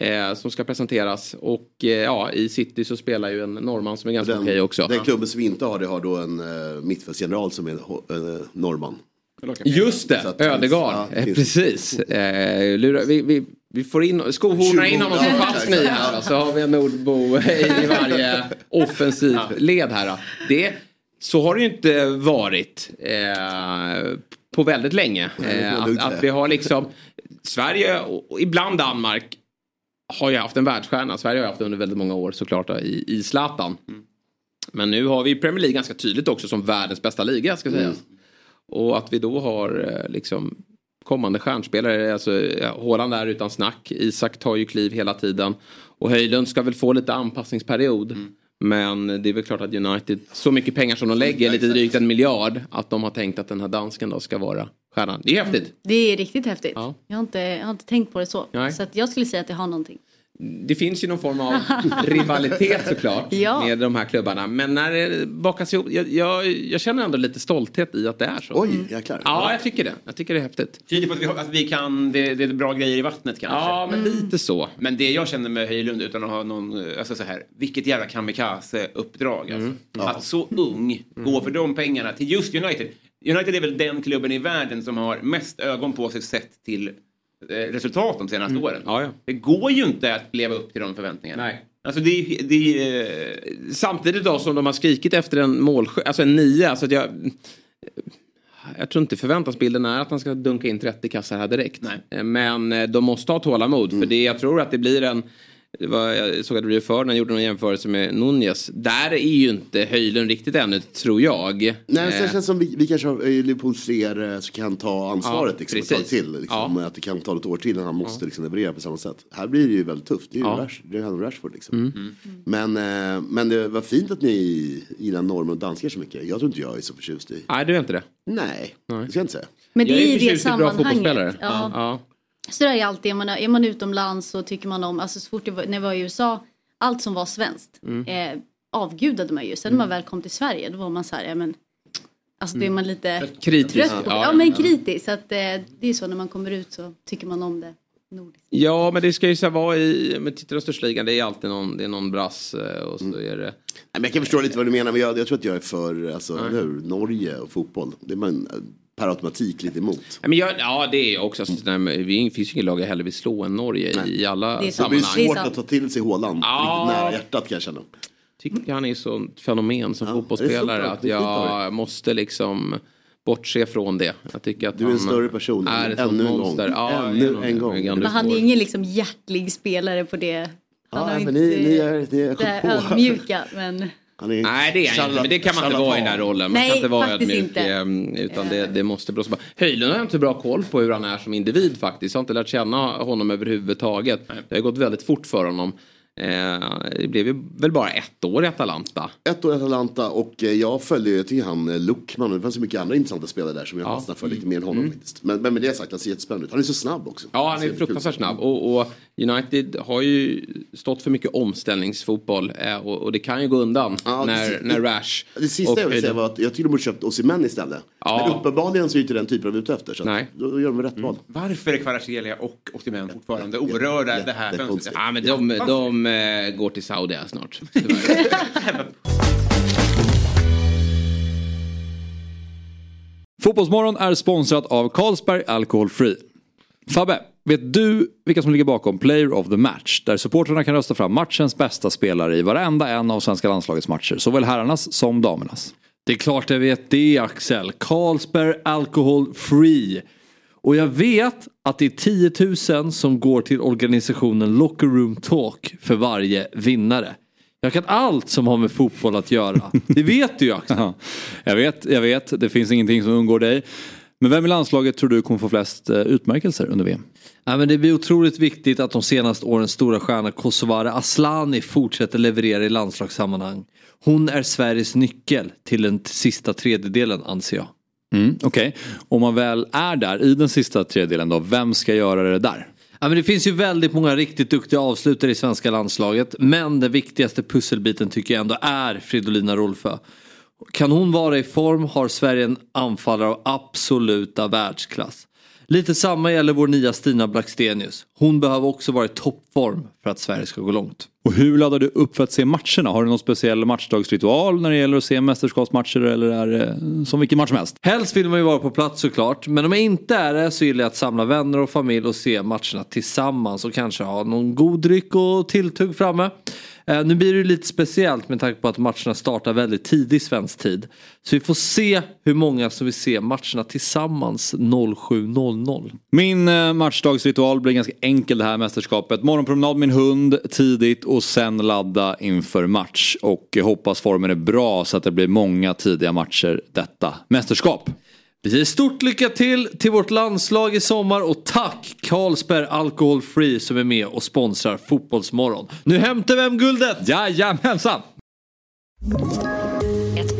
Eh, som ska presenteras och eh, ja i City så spelar ju en norrman som är ganska okej också. den klubben som vi inte har det har då en uh, mittfältsgeneral som är uh, norrman. Just det, Ödegaard. ja, eh, precis. Eh, lura, vi, vi, vi får in, skohornar in honom som Ja, falsk nia här så har vi en nordbo i varje offensiv led här. då. Det, så har det ju inte varit eh, på väldigt länge. Eh, att, att vi har liksom Sverige och ibland Danmark har ju haft en världsstjärna. Sverige har haft det under väldigt många år såklart i, i Zlatan. Men nu har vi Premier League ganska tydligt också som världens bästa liga ska sägas. Och att vi då har eh, liksom kommande stjärnspelare. Alltså, ja, Haaland är utan snack. Isak tar ju kliv hela tiden. Och Höjlund ska väl få lite anpassningsperiod. Men det är väl klart att United, så mycket pengar som de lägger, lite drygt en miljard, att de har tänkt att den här dansken då ska vara stjärnan. Det är häftigt. Det är riktigt häftigt. Ja. Jag, har inte, jag har inte tänkt på det så. Nej. Så jag skulle säga att det har någonting. Det finns ju någon form av rivalitet såklart Ja. med de här klubbarna. Men när det bakas ihop, jag, jag, jag känner ändå lite stolthet i att det är så. Oj, jäklar. Ja, jag tycker det. Jag tycker det är häftigt. Tyder på att vi, att vi kan, det, det är bra grejer i vattnet kanske. Ja, men lite så. Men det jag känner med Höjlund utan att ha någon, alltså så här, vilket jävla kamikaze-uppdrag. Alltså. Att så ung gå för de pengarna till just United. United är väl den klubben i världen som har mest ögon på sig sett till resultat de senaste åren. Ja, ja. Det går ju inte att leva upp till de förväntningarna. Nej. Alltså det, det eh, Samtidigt då som de har skrikit efter en målskytt, alltså en nia. Alltså att jag, jag tror inte förväntansbilden är att han ska dunka in 30 kassar här direkt. Nej. Men eh, de måste ha tålamod. För det, jag tror att det blir en var, jag såg att Rio Ferdinand gjorde någon jämförelse med Nunez. Där är ju inte Höjlund riktigt ännu, tror jag. Nej, så det Eh, känns som vi, vi kanske har är Liverpools fler eh, som kan ta ansvaret Ja, liksom, ett tag till. Liksom, Att det kan ta ett år till innan han måste liksom, leverera på samma sätt. Här blir det ju väldigt tufft. Det är ju Ja. Rash, det är Rashford liksom. Mm. Men, eh, men det var fint att ni gillar norrmän och danskar så mycket. Jag tror inte jag är så förtjust i. Nej, du är inte det? Nej, det ska jag inte säga. Men det Jag är ju det förtjust i bra sammanhanget. fotbollsspelare. Ja. Ja. Så det är alltid, är man, är man utomlands så tycker man om, alltså så fort jag var, när jag var i USA, allt som var svenskt Mm. eh, avgudade man ju. Sen när man väl kom till Sverige då var man så här, ja men, alltså då är man lite Kritisk. trött på det. Ja. Ja men kritisk, så att eh, det är så när man kommer ut så tycker man om det. Nordiskt. Ja, men det ska ju så vara i, med tittar och största ligan, det är alltid någon, det är någon brass eh, och så Mm. är det... Nej, men jag kan förstå lite vad du menar, men jag, jag tror att jag är för alltså, hur? Norge och fotboll. Det är man per automatik lite emot. Ja, men jag, ja det är jag också. Alltså, nej, men vi finns ju inget lag jag hellre vill slå än Norge i alla Det är Det sammanhang. blir svårt att ta till sig Haaland Ja. riktigt nära hjärtat kan jag känna. tycker han är så fenomen som Ja, fotbollsspelare att jag måste liksom bortse från det. Jag tycker att Du är en större person. är Ännu en gång. Ja, Ännu en gång. Men han är ingen liksom hjärtlig spelare på det. Han Ja, har men inte ni, ni är, ni är det ödmjuka men Nej det är han inte, men det kan man inte vara i den här rollen. Man Nej, kan inte vara faktiskt ödmjuk. inte. ehm, Utan det, det måste blåsa på. Höjlund har jag inte bra koll på hur han är som individ faktiskt. Jag har inte lärt känna honom överhuvudtaget. Det har gått väldigt fort för honom. Eh, det blev ju väl bara ett år i Atalanta. Ett år i Atalanta och eh, jag följde ju, tycker han eh, Luckman, det fanns så mycket andra intressanta spelare där som jag Ja. fastnade för lite mer än honom Mm. Men, men med det sagt, han ser jättespännande ut. Han är så snabb också. Ja, han är kul fruktansvärt snabb. Och, och United har ju stått för mycket omställningsfotboll. Eh, och, och det kan ju gå undan Ja, det när, si- när Rash... Det sista och jag vill säga var att jag tycker de borde köpt Osimhen istället. Ja. Men uppenbarligen så är inte den typen av ute efter. Så Nej. Då, då gör de rätt val. Varför är Kvaratskhelia och Osimhen fortfarande orörda det här fönstret? Ja, men de, de eh, går till Saudi snart. Fotbollsmorgon är sponsrat av Carlsberg Alcohol Free. Fabbe, vet du vilka som ligger bakom Player of the Match? Där supportrarna kan rösta fram matchens bästa spelare i varenda en av svenska landslagets matcher. Såväl herrarnas som damernas. Det är klart jag vet det Axel. Carlsberg Alcohol Free. Och jag vet att det är 10 000 som går till organisationen Locker Room Talk för varje vinnare. Jag kan allt som har med fotboll att göra. Det vet du ju Axel. Ja, jag vet, jag vet. Det finns ingenting som undgår dig. Men vem i landslaget tror du kommer få flest eh, utmärkelser under VM? Ja, men det blir otroligt viktigt att de senaste årens stora stjärna Kosovare Aslani fortsätter leverera i landslagssammanhang. Hon är Sveriges nyckel till den sista tredjedelen anser jag. Mm, Okej, om man väl är där i den sista tredjedelen då, vem ska göra det där? Ja, men det finns ju väldigt många riktigt duktiga avslutare i svenska landslaget. Men den viktigaste pusselbiten tycker jag ändå är Fridolina Rolfö. Kan hon vara i form har Sverige en anfallare av absoluta världsklass. Lite samma gäller vår nya Stina Blackstenius. Hon behöver också vara i toppform för att Sverige ska gå långt. Och hur laddar du upp för att se matcherna? Har du någon speciell matchdagsritual när det gäller att se mästerskapsmatcher eller är det som vilken match som helst? Helst vill man ju vara på plats såklart. Men om jag inte är det så gillar jag att samla vänner och familj och se matcherna tillsammans och kanske ha någon god dryck och tilltugg framme. Eh, nu blir det lite speciellt med tanke på att matcherna startar väldigt tidigt svensk tid. Så vi får se hur många som vill se matcherna tillsammans 07.00. Min eh, matchdagsritual blir ganska enkel det här mästerskapet. Morgonpromenad med min hund tidigt och och sen ladda inför match. Och hoppas formen är bra så att det blir många tidiga matcher detta mästerskap. Vi säger stort lycka till till vårt landslag i sommar och tack Carlsberg Alcohol Free som är med och sponsrar Fotbollsmorgon. Nu hämtar vi hem guldet! Jajamensan!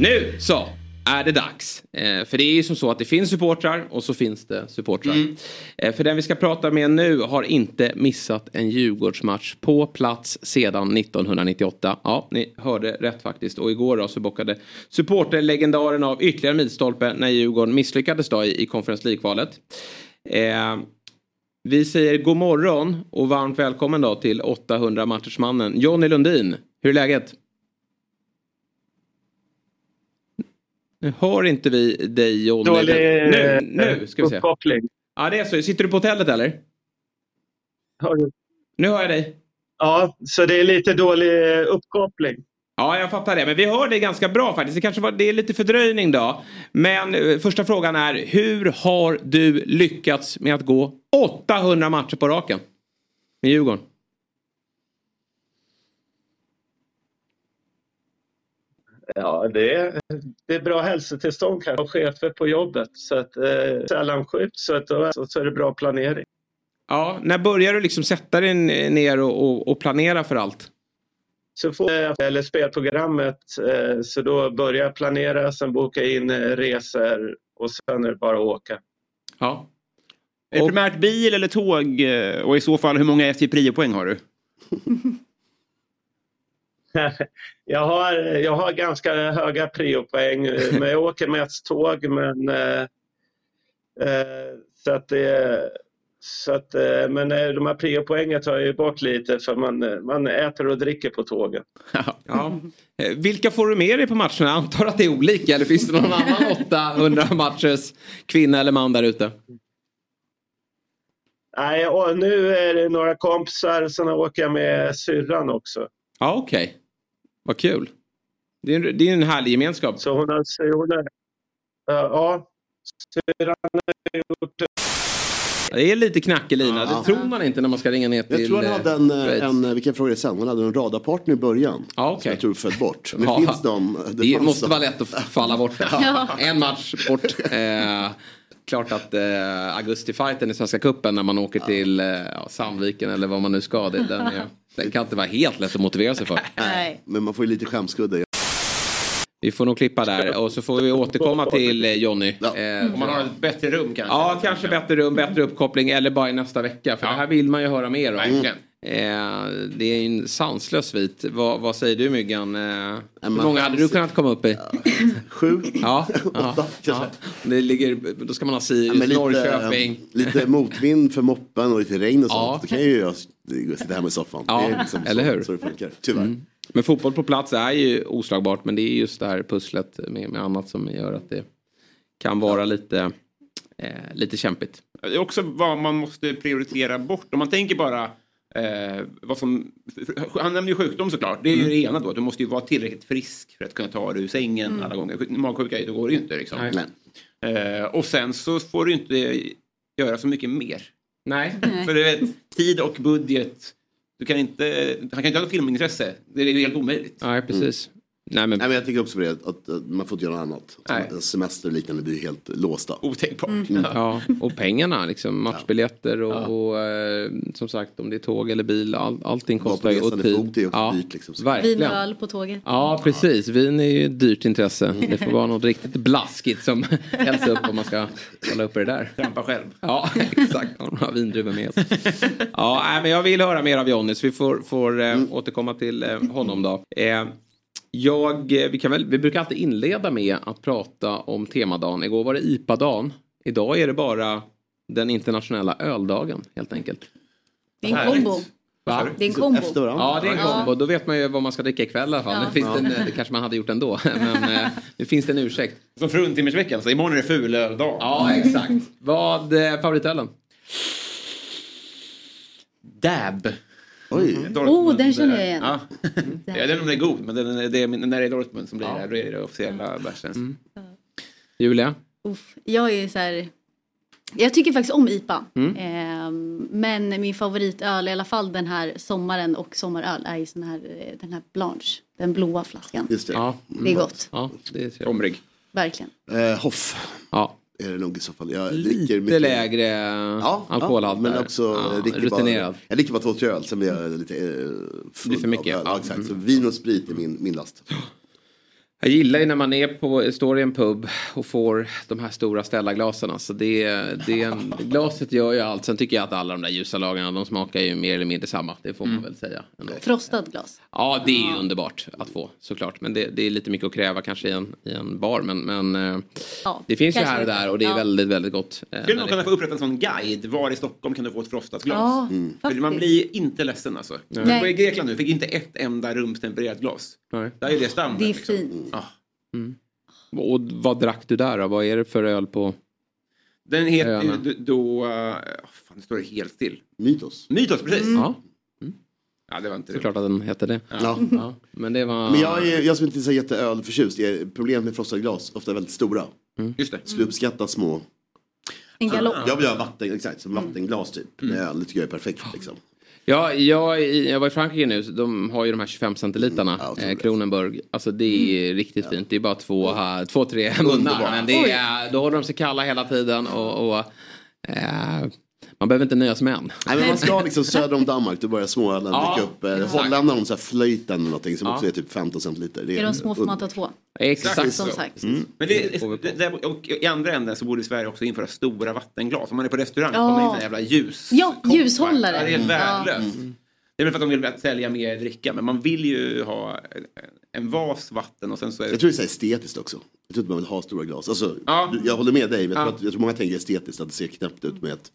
Nu så är det dags. Eh, för det är ju som så att det finns supportrar och så finns det supportrar. Eh, för den vi ska prata med nu har inte missat en Djurgårdsmatch på plats sedan 1998. Ja, ni hörde rätt faktiskt. Och igår då så bockade supporterlegendaren av ytterligare milstolpe när Djurgården misslyckades då i, i Conference League-kvalet. Eh, Vi säger god morgon och varmt välkommen då till 800 matchersmannen Jonny Lundin. Hur är läget? Nu hör inte vi dig Jonny. Dålig Nu, nu ska vi se. uppkoppling. Ja det är så. Sitter du på hotellet eller? Hör du? Nu hör jag dig. Ja, så det är lite dålig eh, uppkoppling. Ja, jag fattar det. Men vi hör dig ganska bra faktiskt. Det kanske var, det är lite fördröjning då. Men eh, första frågan är, hur har du lyckats med att gå 800 matcher på raken? Med Djurgården. Ja, det är, det är bra hälsotillstånd kanske och chefer på jobbet. Så att eh, sällan sjukt så, att då, så är det bra planering. Ja, när börjar du liksom sätta dig ner och, och, och planera för allt? Så får jag, eller spelprogrammet, eh, så då börjar jag planera, sen boka in eh, resor och sen är det bara att åka. Ja. Är det primärt bil eller tåg? Och i så fall, hur många SJ Prio-poäng har du? jag, har, jag har ganska höga priopoäng, men jag åker mest tåg. Men, eh, eh, så att det, så att, eh, men eh, de här priopoängen tar jag ju bort lite för man, man äter och dricker på tågen. Ja. Eh, Vilka får du med dig på matcherna? Jag antar att det är olika. Eller finns det någon annan 800 matchers kvinna eller man där ute? Nej, och nu är det några kompisar, sen åker jag med syrran också. Ja, okej. Vad kul. Det är, det är en härlig gemenskap. Så hon har, hon har ja, syrran har gjort Det är lite knack i lina. Ja. Det tror man inte när man ska ringa ner till Jag tror han eh, hade en, Schweiz. en, en vilken fråga är det sen? Han hade en radarpartner i början. Ja, okej. Som jag tror föll bort. Men Ja. finns de? Det, fanns måste de. vara lätt att falla bort. Ja. En match bort. Eh, klart att eh, augusti-fighten i Svenska Cupen när man åker till eh, Sandviken eller vad man nu ska. Det, den, är, den kan inte vara helt lätt att motivera sig för. Nej. Men man får ju lite skämskudde. Vi får nog klippa där och så får vi återkomma till eh, Jonny. Eh, Om man har ett bättre rum kanske? Ja, kanske bättre rum, bättre uppkoppling eller bara i nästa vecka. För det här vill man ju höra mer om. Verkligen. Eh, det är en sanslös svit. Vad, vad säger du Myggan? Eh, hur många hade du kunnat komma upp i? Sju? Ja, ja, ja. Det ligger, då ska man ha Sirius, Ja, lite, Norrköping. lite motvind för moppen och lite regn och sånt. Ja. Då kan ju jag sitta hemma i soffan. Ja, det är liksom eller så, hur? så det funkar. Tyvärr. Mm. Men fotboll på plats är ju oslagbart men det är just det här pusslet med, med annat som gör att det kan vara lite, eh, lite kämpigt. Det är också vad man måste prioritera bort. Om man tänker bara eh, vad som... Han nämnde ju sjukdom såklart. Det är ju Mm. det ena då. Du måste ju vara tillräckligt frisk för att kunna ta dig ur sängen Mm. alla gånger. Magsjuka då går det ju inte liksom. Nej. Eh, och sen så får du inte göra så mycket mer. Nej. För du vet, tid och budget. Du kan inte... Han kan inte ha något filmintresse. Det är ju helt omöjligt. Nej, precis. Nej, men... Nej, men jag tycker också på det att, att man får inte göra något annat. Nej. Semester och liknande blir helt låsta. Otänkbart. Mm. Ja, och pengarna liksom. Matchbiljetter och, och eh, som sagt om det är tåg eller bil. All, allting kostar ju. Och tid. fot är också ja, dyrt, liksom. Vin och öl på tåget. Ja, precis. Vin är ju ett dyrt intresse. Det får vara något riktigt blaskigt som hälls upp om man ska hålla uppe det där. Trampa själv. Ja, exakt. Ha några vindruvor med oss. Ja, men jag vill höra mer av Jonny så vi får, får eh, återkomma till eh, honom då. Eh, jag, eh, vi, kan väl, vi brukar alltid inleda med att prata om temadagen. Igår var det IPA-dagen. Idag är det bara den internationella öldagen helt enkelt. Det är en kombo. Va? Det är en kombo. Ja, det är en Ja. kombo. Då vet man ju vad man ska dricka ikväll i alla fall. Ja. Nu finns det, en, det kanske man hade gjort ändå. Men eh, nu finns det en ursäkt. Som fruntimmersveckan, så imorgon är det fulöldag. Ja, exakt. Vad eh, favoritölen? Dab. Oj. Oh, den känner jag igen. Ja. jag vet inte om den är god, men den, det är, när det är Dortmund som blir det, då är det officiella bärsen. Julia? Uff, jag är så här... Jag tycker faktiskt om IPA. Mm. Ehm, men min favoritöl, i alla fall den här sommaren och sommaröl, är ju sån här, eh, den här Blanche. Den blåa flaskan. Just det. Ja. Det är gott. Ja, det är Omrig. Verkligen. Eh, Hoff Ja. Är det nog i så fall. Jag dricker Lite mycket. lägre Ja, alkoholhalt ja, men där. också ja, jag dricker rutinerad. Bara, jag dricker bara två, tre öl, sen blir jag lite eh, full Det är för mycket, av öl. ja. Exakt. Så vin och sprit är min, min last. Jag gillar ju när man är på, står i en pub och får de här stora ställarglasen. Alltså det, det, en- glaset gör ju allt. Sen tycker jag att alla de där ljusa lagarna de smakar ju mer eller mindre samma. Det får man väl säga. ändå. Frostad glas. Ja, det är ju underbart att få såklart. Men det, det är lite mycket att kräva kanske i en, i en bar. Men, men eh, Ja, det finns ju här och det. där och det är Ja. väldigt, väldigt gott. eh, Skulle man kunna få upprätta en sån guide? Var i Stockholm kan du få ett frostat glas? Ja, För faktiskt. man blir inte ledsen alltså. Nej. Jag var i Grekland nu, fick inte ett enda rumstempererat glas. Nej. Där är det standard. Det är liksom. Fint. Ja. Och vad drack du där då? Vad är det för öl på? Den heter Öarna. ju då... uh, fan, det står det helt still. Mytos. Mytos, precis. Ja, Ja, det var inte det. såklart att den hette det. Ja. Ja, men det var... Men jag, är, jag som inte är så jätteölförtjust, problemet med frostade glas, ofta väldigt stora. Just det. Skulle uppskatta små. En galopp. Jag vill ha vatten, exakt, som vattenglas typ. Mm. Med öl, det tycker jag är perfekt liksom. Ja, jag, jag var i Frankrike nu, så de har ju de här 25 centilitarna, Ja, eh. Kronenburg. Alltså det är riktigt fint. Det är bara två, här, två tre munnar. Men det är, då håller de sig kalla hela tiden och, och eh, man behöver inte nöja sig med en. Nej men man ska liksom söder om Danmark, då börjar småölen Ja, dyka upp. Eh, exakt. Holländarna har så här flöjten eller någonting som Ja. också är typ 15 centiliter. Det Är de små får man ta två. Exakt Som sagt. Men Det det, och i andra änden så borde Sverige också införa stora vattenglas. Om man är på restaurang Ja. kommer det in jävla ljus. Ja, ljushållare. Det är helt Ja. värdelöst. Det är väl för att de vill sälja mer dricka, men man vill ju ha en vas vatten och sen så är det... Jag tror det är estetiskt också. Jag tror inte man vill ha stora glas. Alltså, Ja. Jag håller med dig, men jag, Ja. tror att, jag tror många tänker estetiskt att det ser knäppt ut med ett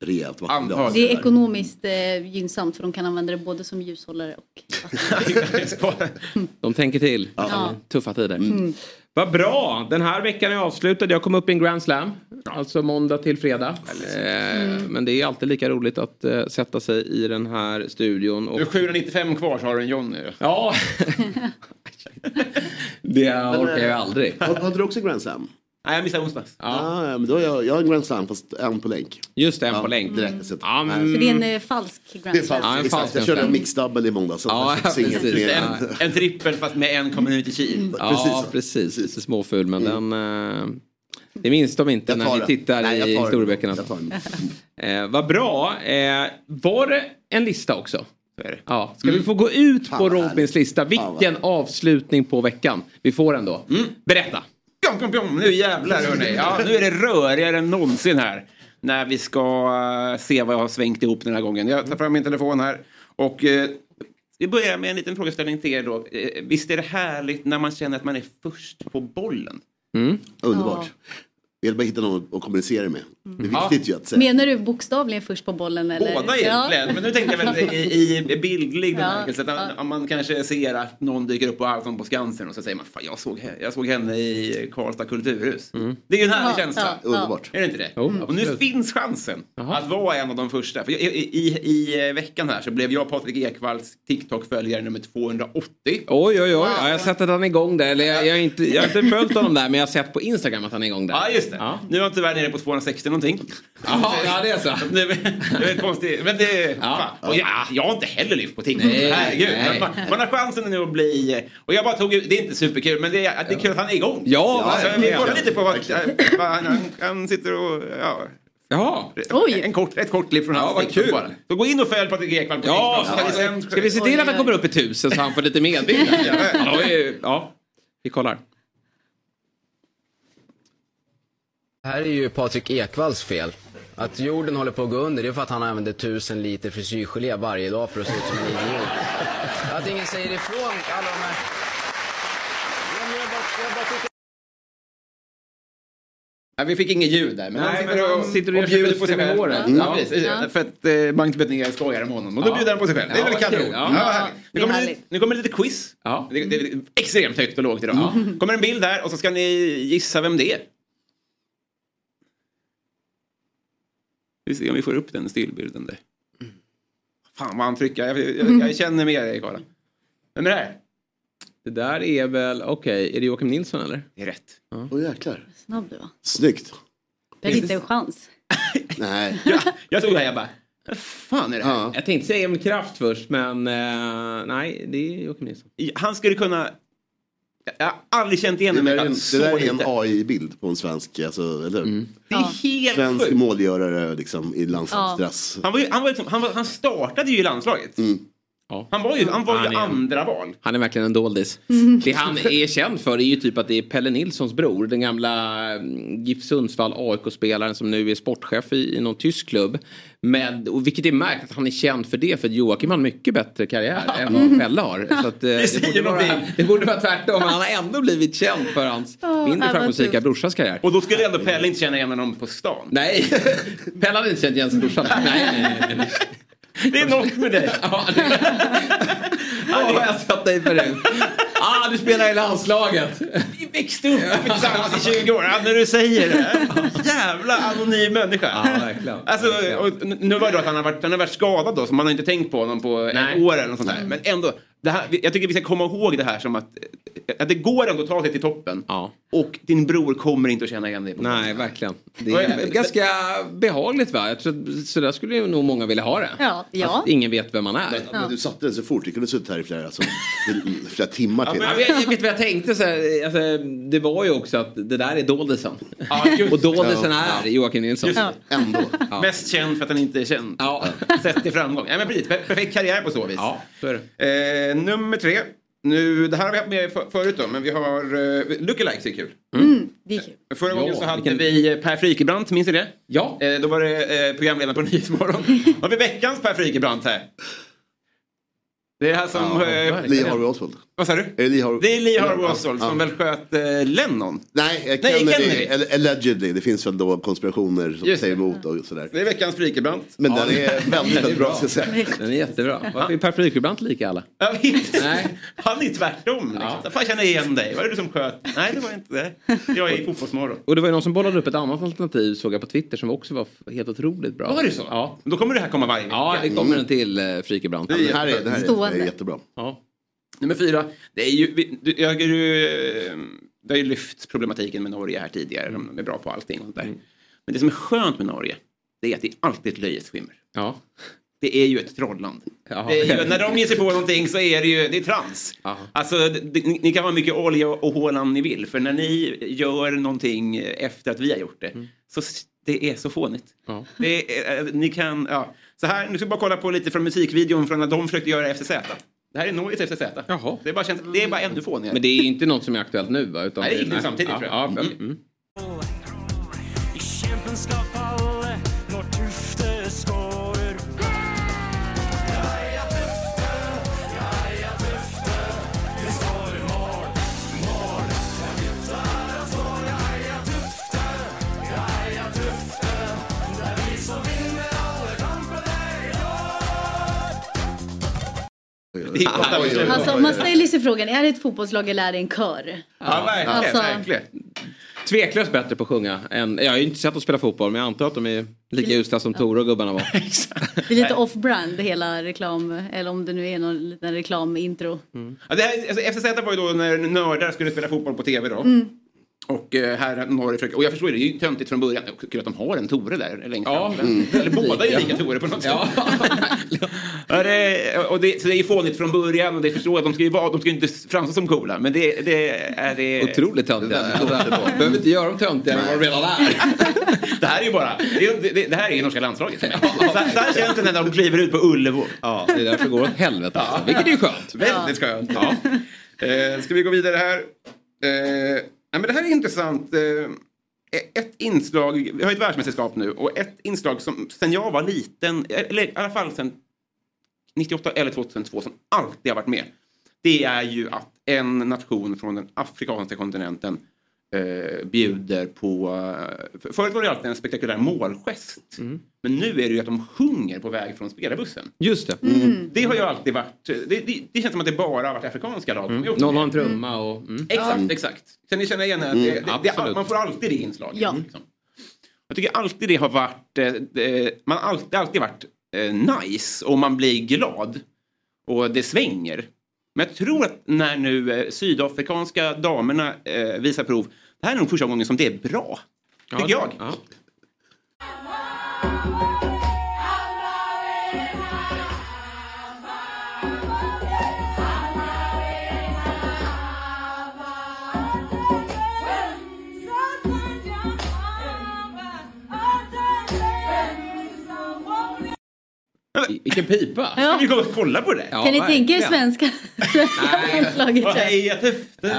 rejält vattenglas. Antagligen. Det är ekonomiskt eh, gynnsamt för de kan använda det både som ljushållare och De tänker till. Ja. Tuffa tider. Mm. Vad bra! Den här veckan är avslutad. Jag kom upp i en Grand Slam. Alltså måndag till fredag. Eh, Men det är alltid lika roligt att eh, sätta sig i den här studion. Du Och... är 795 kvar så har du en Johnny. Ja! det orkar jag aldrig. Har, har du också Grand Slam? Nej, jag missade onsdags. Ja. ja, men då har jag, jag har en Grand Slam fast en på länk. Just en Ja, på länk. Direkt. Så att, Ja, men- Så det är en eh, falsk Det Grand är Slam. falskt. Ja, en Exakt. falsk Jag körde en Grand mixdouble i måndags. så Ja, jag fick inget precis. mer En, en trippel fast med en community shield. Ja, precis. Lite småful, men den... Eh, det minns de inte Jag när ni den. tittar Nej, jag i tar den. historieböckerna. Jag tar den. Eh, vad bra. Eh, var det en lista också? Det. Ja. Ska vi få gå ut Fan, på Robins lista? Vilken avslutning på veckan. Vi får den då. Berätta. Pjong, pjong, pjong. Nu jävlar hörni. Ja, nu är det rörigare än någonsin här. När vi ska eh, se vad jag har svängt ihop den här gången. Jag tar fram min telefon här. Och eh, vi börjar med en liten frågeställning till er då. Eh, visst är det härligt när man känner att man är först på bollen? Underbart. Vi vill bara hitta någon att kommunicera med. Det är Ja. viktigt ju att säga. Menar du bokstavligen först på bollen? Eller? Båda egentligen, men nu tänkte jag väl i, i bildlig Ja, bemärkelse. att ja. Om man kanske ser att någon dyker upp på Allsång på Skansen och så säger man Fan, jag, såg, jag såg henne i Karlstad kulturhus. Det är ju en härlig Ja, känsla. ja, ja. Underbart. Är det inte det? Jo, och nu finns chansen Jaha. att vara en av de första. För i, i, i, i veckan här så blev jag Patrik Ekwalls TikTok-följare nummer 280. Oj, oj, oj. Ja, jag har sett att han är igång där. Eller jag, jag, har inte, jag har inte följt honom där, men jag har sett på Instagram att han är igång där. Ja, just det. Ja. Nu är jag tyvärr nere på 260 någonting. Jaha, ja, det är så. Det är, det är konstigt. Men det... Ja. Och jag, jag har inte heller lyft på TikTok. Nej, Herregud. nej. Man, man har chansen nu att bli... Och jag bara tog Det är inte superkul, men det är, det är kul att han är igång. Ja, så vi ja. kollar lite på vad, vad han, han, han sitter och... Ja, Jaha. Oj. En kort, ett kort klipp från Ja, hans vad TikTok kul. bara. Så gå in och följ Patrik Ekwall på Ja, TikTok. sen- ska vi se till att han kommer upp i tusen så han får lite medvind? ja, ja, vi kollar. Det här är ju Patrik Ekvalls fel. Att jorden håller på att gå under, det är för att han använder tusen liter frisyrgelé varje dag för att se ut som en idiot. Att ingen säger ifrån alla de här... Men Nej, vi fick inget ljud där. Men Nej, han men sitter och, han sitter och och bjuder på sig själv. håret. Ja, Ja. precis. Ja. För att eh, Magnus Betnér skojar om honom. Och då Ja. bjuder han på sig själv. Det är Ja, väl kanon. Ja. Nu, kommer härligt. nu kommer lite quiz. Ja. Det, det är extremt högt och lågt idag. kommer en bild här och så ska ni gissa vem det är. Vi ser om vi får upp den stillbilden där. Fan vad han trycker. Jag, jag, jag känner med dig Karla. Vem är det här? Det där är väl, okej, är det Joakim Nilsson eller? Det är rätt. Åh jäklar. Snabb du var. Snyggt. Jag inte en chans. Nej. Jag, jag tog det här jag bara. Vad fan är det här? Ja. Jag tänkte säga Emil Kraft först, men eh, nej, det är Joakim Nilsson. Han skulle kunna... Jag har aldrig känt igen Det där är en, det där är en. AI-bild på en svensk, alltså, eller hur? Det är helt Svensk sjukt. målgörare liksom, i landslagsdress. Han, var ju, han, var liksom, han, var, han startade ju i landslaget. Mm. Han var ju, han var ju Han är- andra val. Han är verkligen en doldis. Det han är känd för är ju typ att det är Pelle Nilssons bror. Den gamla mm, GIF Sundsvall AIK-spelaren som nu är sportchef i, i någon tysk klubb. Med, och vilket är märkligt att han är känd för det. För Joakim har en mycket bättre karriär än vad Pelle har. Så att, eh, det, säger borde vara, det borde vara tvärtom. Men han har ändå blivit känd för hans Ja, mindre framgångsrika tufft. brorsas karriär. Och då skulle ändå Pelle inte känna igen honom på stan. Nej, Pelle hade inte känt igen sin brorsa. Nej, nej, nej, nej. Det är något med dig. Ja, har jag sett dig förut. Ah, du spelar i landslaget. Vi växte upp tillsammans i 20 år. Ja, när du säger det. Jävla anonym människa. Ja, verkligen. Alltså, och nu var det då att han har varit, han har varit skadad då, så man har inte tänkt på honom på ett år eller något sånt där. Men ändå, det här, jag tycker vi ska komma ihåg det här som att, att det går ändå att ta sig till toppen. Och din bror kommer inte att känna igen dig. På Nej, verkligen. Det är ganska behagligt va? Jag tror, att så där skulle ju nog många vilja ha det. Ja, ja. Att ingen vet vem man är. Men, men du satte den så fort, vi kunde suttit här i flera, alltså, flera timmar till. Ja, men jag, vet vad jag tänkte? Så här, alltså, det var ju också att det där är doldisen. just och doldisen är Joakim Nilsson. Just. Ändå. Mest känd för att han inte är känd. Ja. Sett till framgång. Ja, men precis, perfekt karriär på så vis. Ja, så är det. Eh, nummer tre. Nu, det här har vi haft med för, förut då, men vi har... Eh, Lookalikes är kul. Mm, det är kul. Förra Ja, gången så hade vilken- vi Per Frikebrant, minns ni det? Ja. Eh, då var det eh, programledaren på Nyhetsmorgon. Har vi veckans Per Frikebrant här. Det är här som... Ja, eh, Lee Harvey Oswald. Vad sa du? Det Lee Harvey? Det är Lee Harvey Oswald ja. som väl sköt eh, Lennon? Nej, eh, Nej, Kennedy, eller Allegedly. Det finns väl då konspirationer som Just säger emot och sådär. Det är veckans Frikebrant. Men Ja, den det- är väldigt, väldigt bra. Den är jättebra. Varför är Per Frykebrant lika alla? Jag vet. Nej. Han är tvärtom. Liksom. Ja. Fan, jag känner igen dig. Var det du som sköt? Nej, det var inte det. Jag är i Fotbollsmorgon. Och det var ju någon som bollade upp ett annat alternativ såg jag på Twitter som också var helt otroligt bra. Var det så? Ja. Då kommer det här komma varje vecka. Ja, det kommer en till eh, Frikebrant. Det är Det här är, det här är, det Stående. är jättebra. Ja. Nummer fyra. Det är ju... vi- Du, jag, du har ju lyft problematiken med Norge här tidigare. De är bra på allting och sånt där. Men det som är skönt med Norge, det är att det är alltid ett löjets skimmer. Ja. Det är ju ett trollland. Det är ju, när de ger sig på någonting så är det ju det är trams. Ja. Alltså, det, det, ni, ni kan ha mycket olja och hålan ni vill. För när ni gör någonting efter att vi har gjort det. Så s- det är så fånigt. Ja. Det är, eh, ni kan, ja. Så här, nu ska vi bara kolla på lite från musikvideon från när de försökte göra FCZ. Det här är Norges FCZ. Jaha. Det är bara, känns, det är bara ännu fånigare. Men det är inte något som är aktuellt nu va? Utan Nej, det gick nu samtidigt, ja, tror jag. Ja, Mm. mm. Alltså man ställer sig frågan, är det ett fotbollslag eller är det en kör? Ja, verkligen. Alltså- verkligen. Tveklöst bättre på att sjunga. Än, jag har ju inte sett att spela fotboll men jag antar att de är lika usla som Tore och gubbarna var. Det är lite off-brand hela reklam, eller om det nu är någon liten reklamintro. Ja, det här, alltså, FCZ var ju då när nördar skulle spela fotboll på tv då. Mm. Och eh, här försöker, och jag förstår det, det är ju töntigt från början. Kul att de har en Tore där längst Ja. fram. Mm. Eller båda är ju lika Tore på något sätt. Ja. Det, och det, så det är ju fånigt från början och det förstår jag. De ska ju, vara, de ska ju inte framstå som coola. Men det, det är det... Otroligt töntiga. Behöver inte göra dem töntigare än vad de redan är. Det här är ju bara, det, det, det här är ju norska landslaget. Så, så här känns det när de kliver ut på Ullevo. Ja, det är därför det går åt helvete alltså. Vilket är ju skönt. Väldigt skönt. Ja. Eh, ska vi gå vidare här? Eh, men det här är intressant. Eh, ett inslag, vi har ett världsmästerskap nu och ett inslag som sen jag var liten, eller i alla fall sen 98 eller 2002 som alltid har varit med. Det är ju att en nation från den afrikanska kontinenten eh, bjuder på... Eh, för- förut var det alltid en spektakulär målgest. Men nu är det ju att de sjunger på väg från spelarbussen. Just det. Det har ju alltid varit... Det, det, det känns som att det bara har varit afrikanska lag gjort Någon har en trumma och... Mm. Exakt, exakt. Kan ni känna igen det? Mm, det, det, man får alltid det inslaget. Ja. Liksom. Jag tycker alltid det har varit... eh, Det, man har alltid, alltid varit eh, nice och man blir glad. Och det svänger. Men jag tror att när nu eh, sydafrikanska damerna eh, visar prov, det här är nog första gången som det är bra. Tycker jag. Ja. Vilken pipa. Ja. Ska vi gå och kolla på det? Ja, kan ni tänka er svenska, svenska landslaget? Vad här? heja Tufte!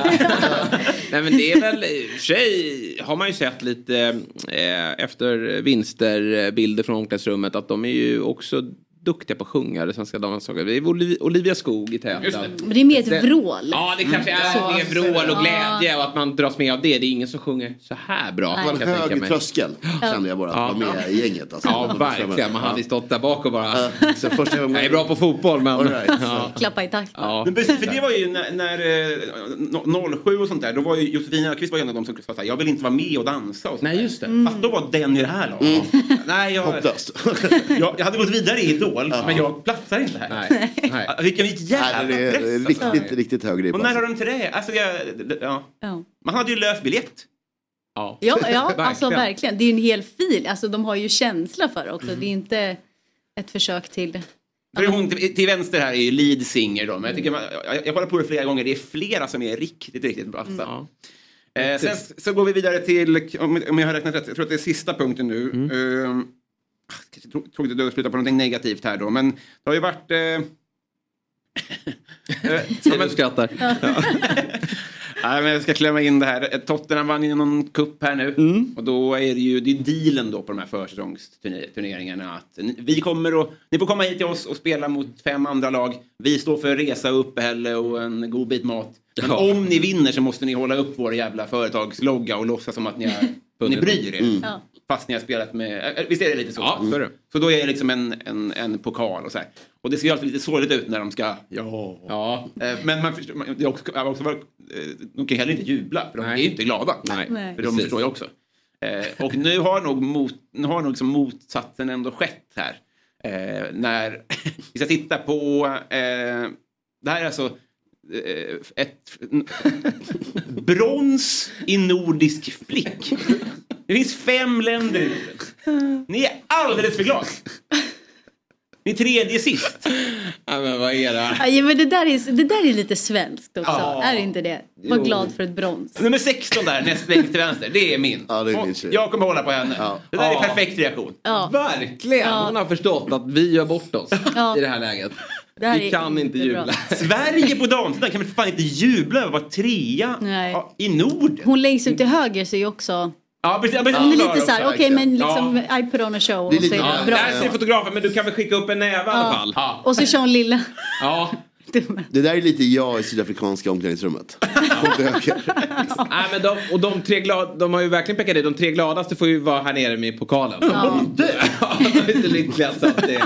Nej men det är väl i och för sig har man ju sett lite eh, efter vinster bilder från omklädningsrummet att de är ju också duktiga på att sjunga det svenska damlandslaget. Det är Oli- Olivia Skog i täten. Men det är mer ett vrål. Ja det kanske är Så. mer vrål och glädje och att man dras med av det. Det är ingen som sjunger så här bra. Det var en hög tröskel kände jag bara att vara med i gänget. Alltså. Ja verkligen, man hade stått där bak och bara... Så första gången... Jag är bra på fotboll men... Right. ja. Klappa i takt. Ja. Men precis, för det var ju när, när eh, 07 och sånt där, då var ju Josefin Öqvist var en av de som sa jag vill inte vara med och dansa och. Nej just det. Mm. Fast då var den i det här laget. Nej, jag, Hopplöst. jag, jag hade gått vidare i Idol, men jag platsar inte här. Nej. Nej. Vilken jävla Nej, det är press. alltså. riktigt, riktigt hög ribba. Och när har de till det? Alltså, jag, ja. Ja. Man hade ju löst biljett. Ja, Ja, ja alltså Verkligen. verkligen. Det är ju en hel fil. Alltså de har ju känsla för det också. Det är inte ett försök till... För hon till, till vänster här är ju lead singer då, men jag, tycker man, jag, jag kollar på det flera gånger, det är flera som är riktigt, riktigt bra. Ja. Eh, sen så går vi vidare till, om, om jag har räknat rätt, jag tror att det är sista punkten nu. Mm. Ehm, kanske tro- tråkigt att sluta på någonting negativt här då, men det har ju varit... Eh, eh, ja, men- Du skrattar. Nej, men jag ska klämma in det här. Tottenham vann ju någon kupp här nu. Mm. Och då är det ju det är dealen då på de här försäsongsturneringarna. Att vi kommer och, ni får komma hit till oss och spela mot fem andra lag. Vi står för resa och uppehälle och en god bit mat. Men Ja. om ni vinner så måste ni hålla upp vår jävla företagslogga och låtsas som att ni, har, ni bryr er. Ja. Fast ni har spelat med, äh, visst är det lite så? Ja, så är det. Så då är det liksom en, en, en pokal och så här. Och det ser ju alltid lite sorgligt ut när de ska, ja. Ja. Eh, Men man förstår, man, det är också, också eh, de kan heller inte jubla för de Nej. är ju inte glada. Nej. Nej. För de Precis. förstår ju också. Eh, och nu har nog, mot, nu har nog liksom motsatsen ändå skett här. Eh, när vi ska titta på, eh, det här är alltså eh, ett brons i nordisk flick. Det finns fem länder i Norden. Ni är alldeles för glada. Ni är tredje sist. Nej, men vad är det här? Ja, men det, där är, det där är lite svenskt också. Ja. Är det inte det? Var Jo. glad för ett brons. Nummer 16 där, näst längst till vänster, det är min. Ja, det är min tjej. jag kommer hålla på henne. Ja. Det där Ja. är perfekt reaktion. Ja. Verkligen! Ja. Hon har förstått att vi gör bort oss Ja. i det här läget. Det här Vi kan inte bra. jubla. Sverige på damsidan kan väl för fan inte jubla över att vara trea Nej. ja, i Norden? Hon längst ut till höger ser ju också... Ja, precis, ja, precis. Ja, lite så här, också, okej men verkligen. liksom I put on a show Det är och så är Ja, det bra. Där ser fotografen men du kan väl skicka upp en näve i alla fall? Ja. Och så kör hon lilla. Ja. Det där är lite jag i sydafrikanska omklädningsrummet. Nej, men de, och de tre glada, de har ju verkligen pekat ut, de tre gladaste får ju vara här nere med pokalen. Ja. De är inte lyckliga så att det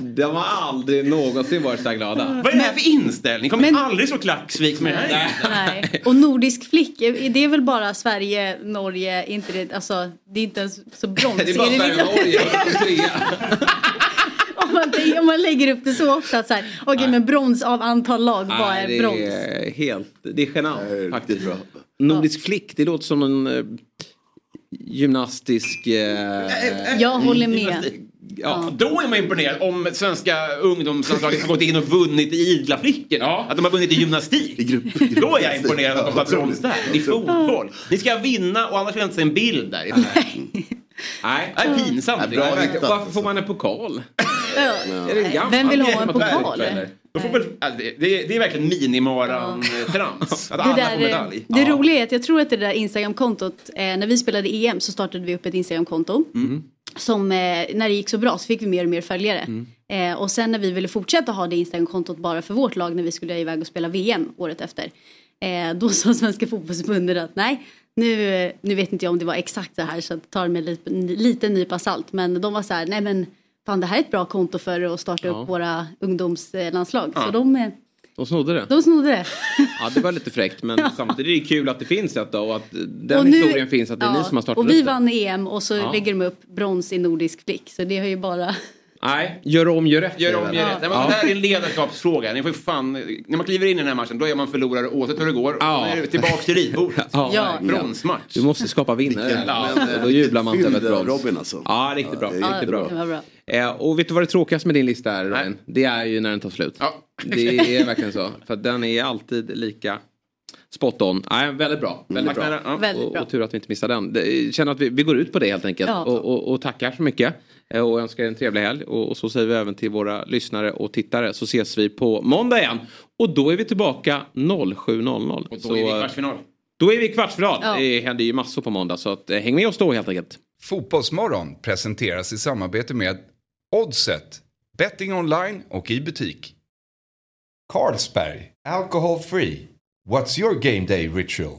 De har aldrig någonsin varit så här glada. Vad är det här för inställning? Kommer Men- aldrig så klacksvik med det här. Nej. Och nordisk flick, det är väl bara Sverige, Norge, inte det, alltså det är inte ens så brons. Det är bara det Sverige Norge som om, man, om man lägger upp det så också att så här, okej men brons av antal lag, vad Nej, är det brons? är helt, det är genant Det faktiskt. bra. Nordisk flick, det låter som en eh, gymnastisk... Eh, Jag håller med. Ja, då är man imponerad om svenska ungdomslandslaget har gått in och vunnit i idla flickor. Att de har vunnit i gymnastik. Då är jag imponerad att de har brons där. I fotboll. Ni ska vinna och annars vill jag inte se en bild där. Nej, det är pinsamt. Hittat. Varför får man en pokal? Ja. Är det en gammal? Vem vill ha en pokal? Får väl, ja, det, det, är- det verkligen minimaran-trams. Att Det, alla där, får medalj. det roliga är att jag tror att det där Instagramkontot, eh, när vi spelade EM så startade vi upp ett Instagramkonto. Mm. Som eh, när det gick så bra så fick vi mer och mer följare. Eh, och sen när vi ville fortsätta ha det Instagramkontot bara för vårt lag när vi skulle iväg och spela VM året efter. Eh, då sa Svenska fotbollsförbundet att nej, nu, eh, nu vet inte jag om det var exakt så här så att ta det med lite, lite nypa salt. Men de var så här, nej men fan det här är ett bra konto för att starta Ja. upp våra ungdomslandslag. Ja. Så de, De snodde det. de snodde det. Ja, det var lite fräckt men samtidigt är det kul att det finns ett då och att den Och nu- historien finns att det är ja, ni som har startat Och vi upp det. vann EM och så Ja. lägger de upp brons i nordisk flick. Så det har ju bara... Nej, gör om, gör rätt. Gör om, gör rätt. Nej, men Det här är en ledarskapsfråga. Ni får fan, när man kliver in i den här matchen då är man förlorare oavsett hur det går. Ja. Ja. Då är det tillbaka till ritbordet. Ja, Ja. Bronsmatch. Du måste skapa vinnare. Ja. Och då jublar man inte över ett brons. Robin alltså. Ja, riktigt bra. Ja, riktigt bra. Eh, och vet du vad det tråkigaste med din lista är Robin? Det är ju när den tar slut. Ja. Det är verkligen så. För den är alltid lika spot on. Nej, väldigt bra. Väldigt Tack bra. Ja. Väldigt Och, bra. och tur att vi inte missade den. Det- Känner att vi, vi går ut på det helt enkelt. Ja. Och, och, och tackar så mycket. Eh, Och önskar en trevlig helg. Och, så säger vi även till våra lyssnare och tittare. Så ses vi på måndag igen. Och då är vi tillbaka 07.00. Och Så, då är vi i eh, kvartsfinal. Då är vi i kvartsfinal. Ja. Det händer ju massor på måndag. Så att, eh, häng med oss då helt enkelt. Fotbollsmorgon presenteras i samarbete med Oddset, betting online och i butik. Carlsberg, alcohol free. What's your game day ritual?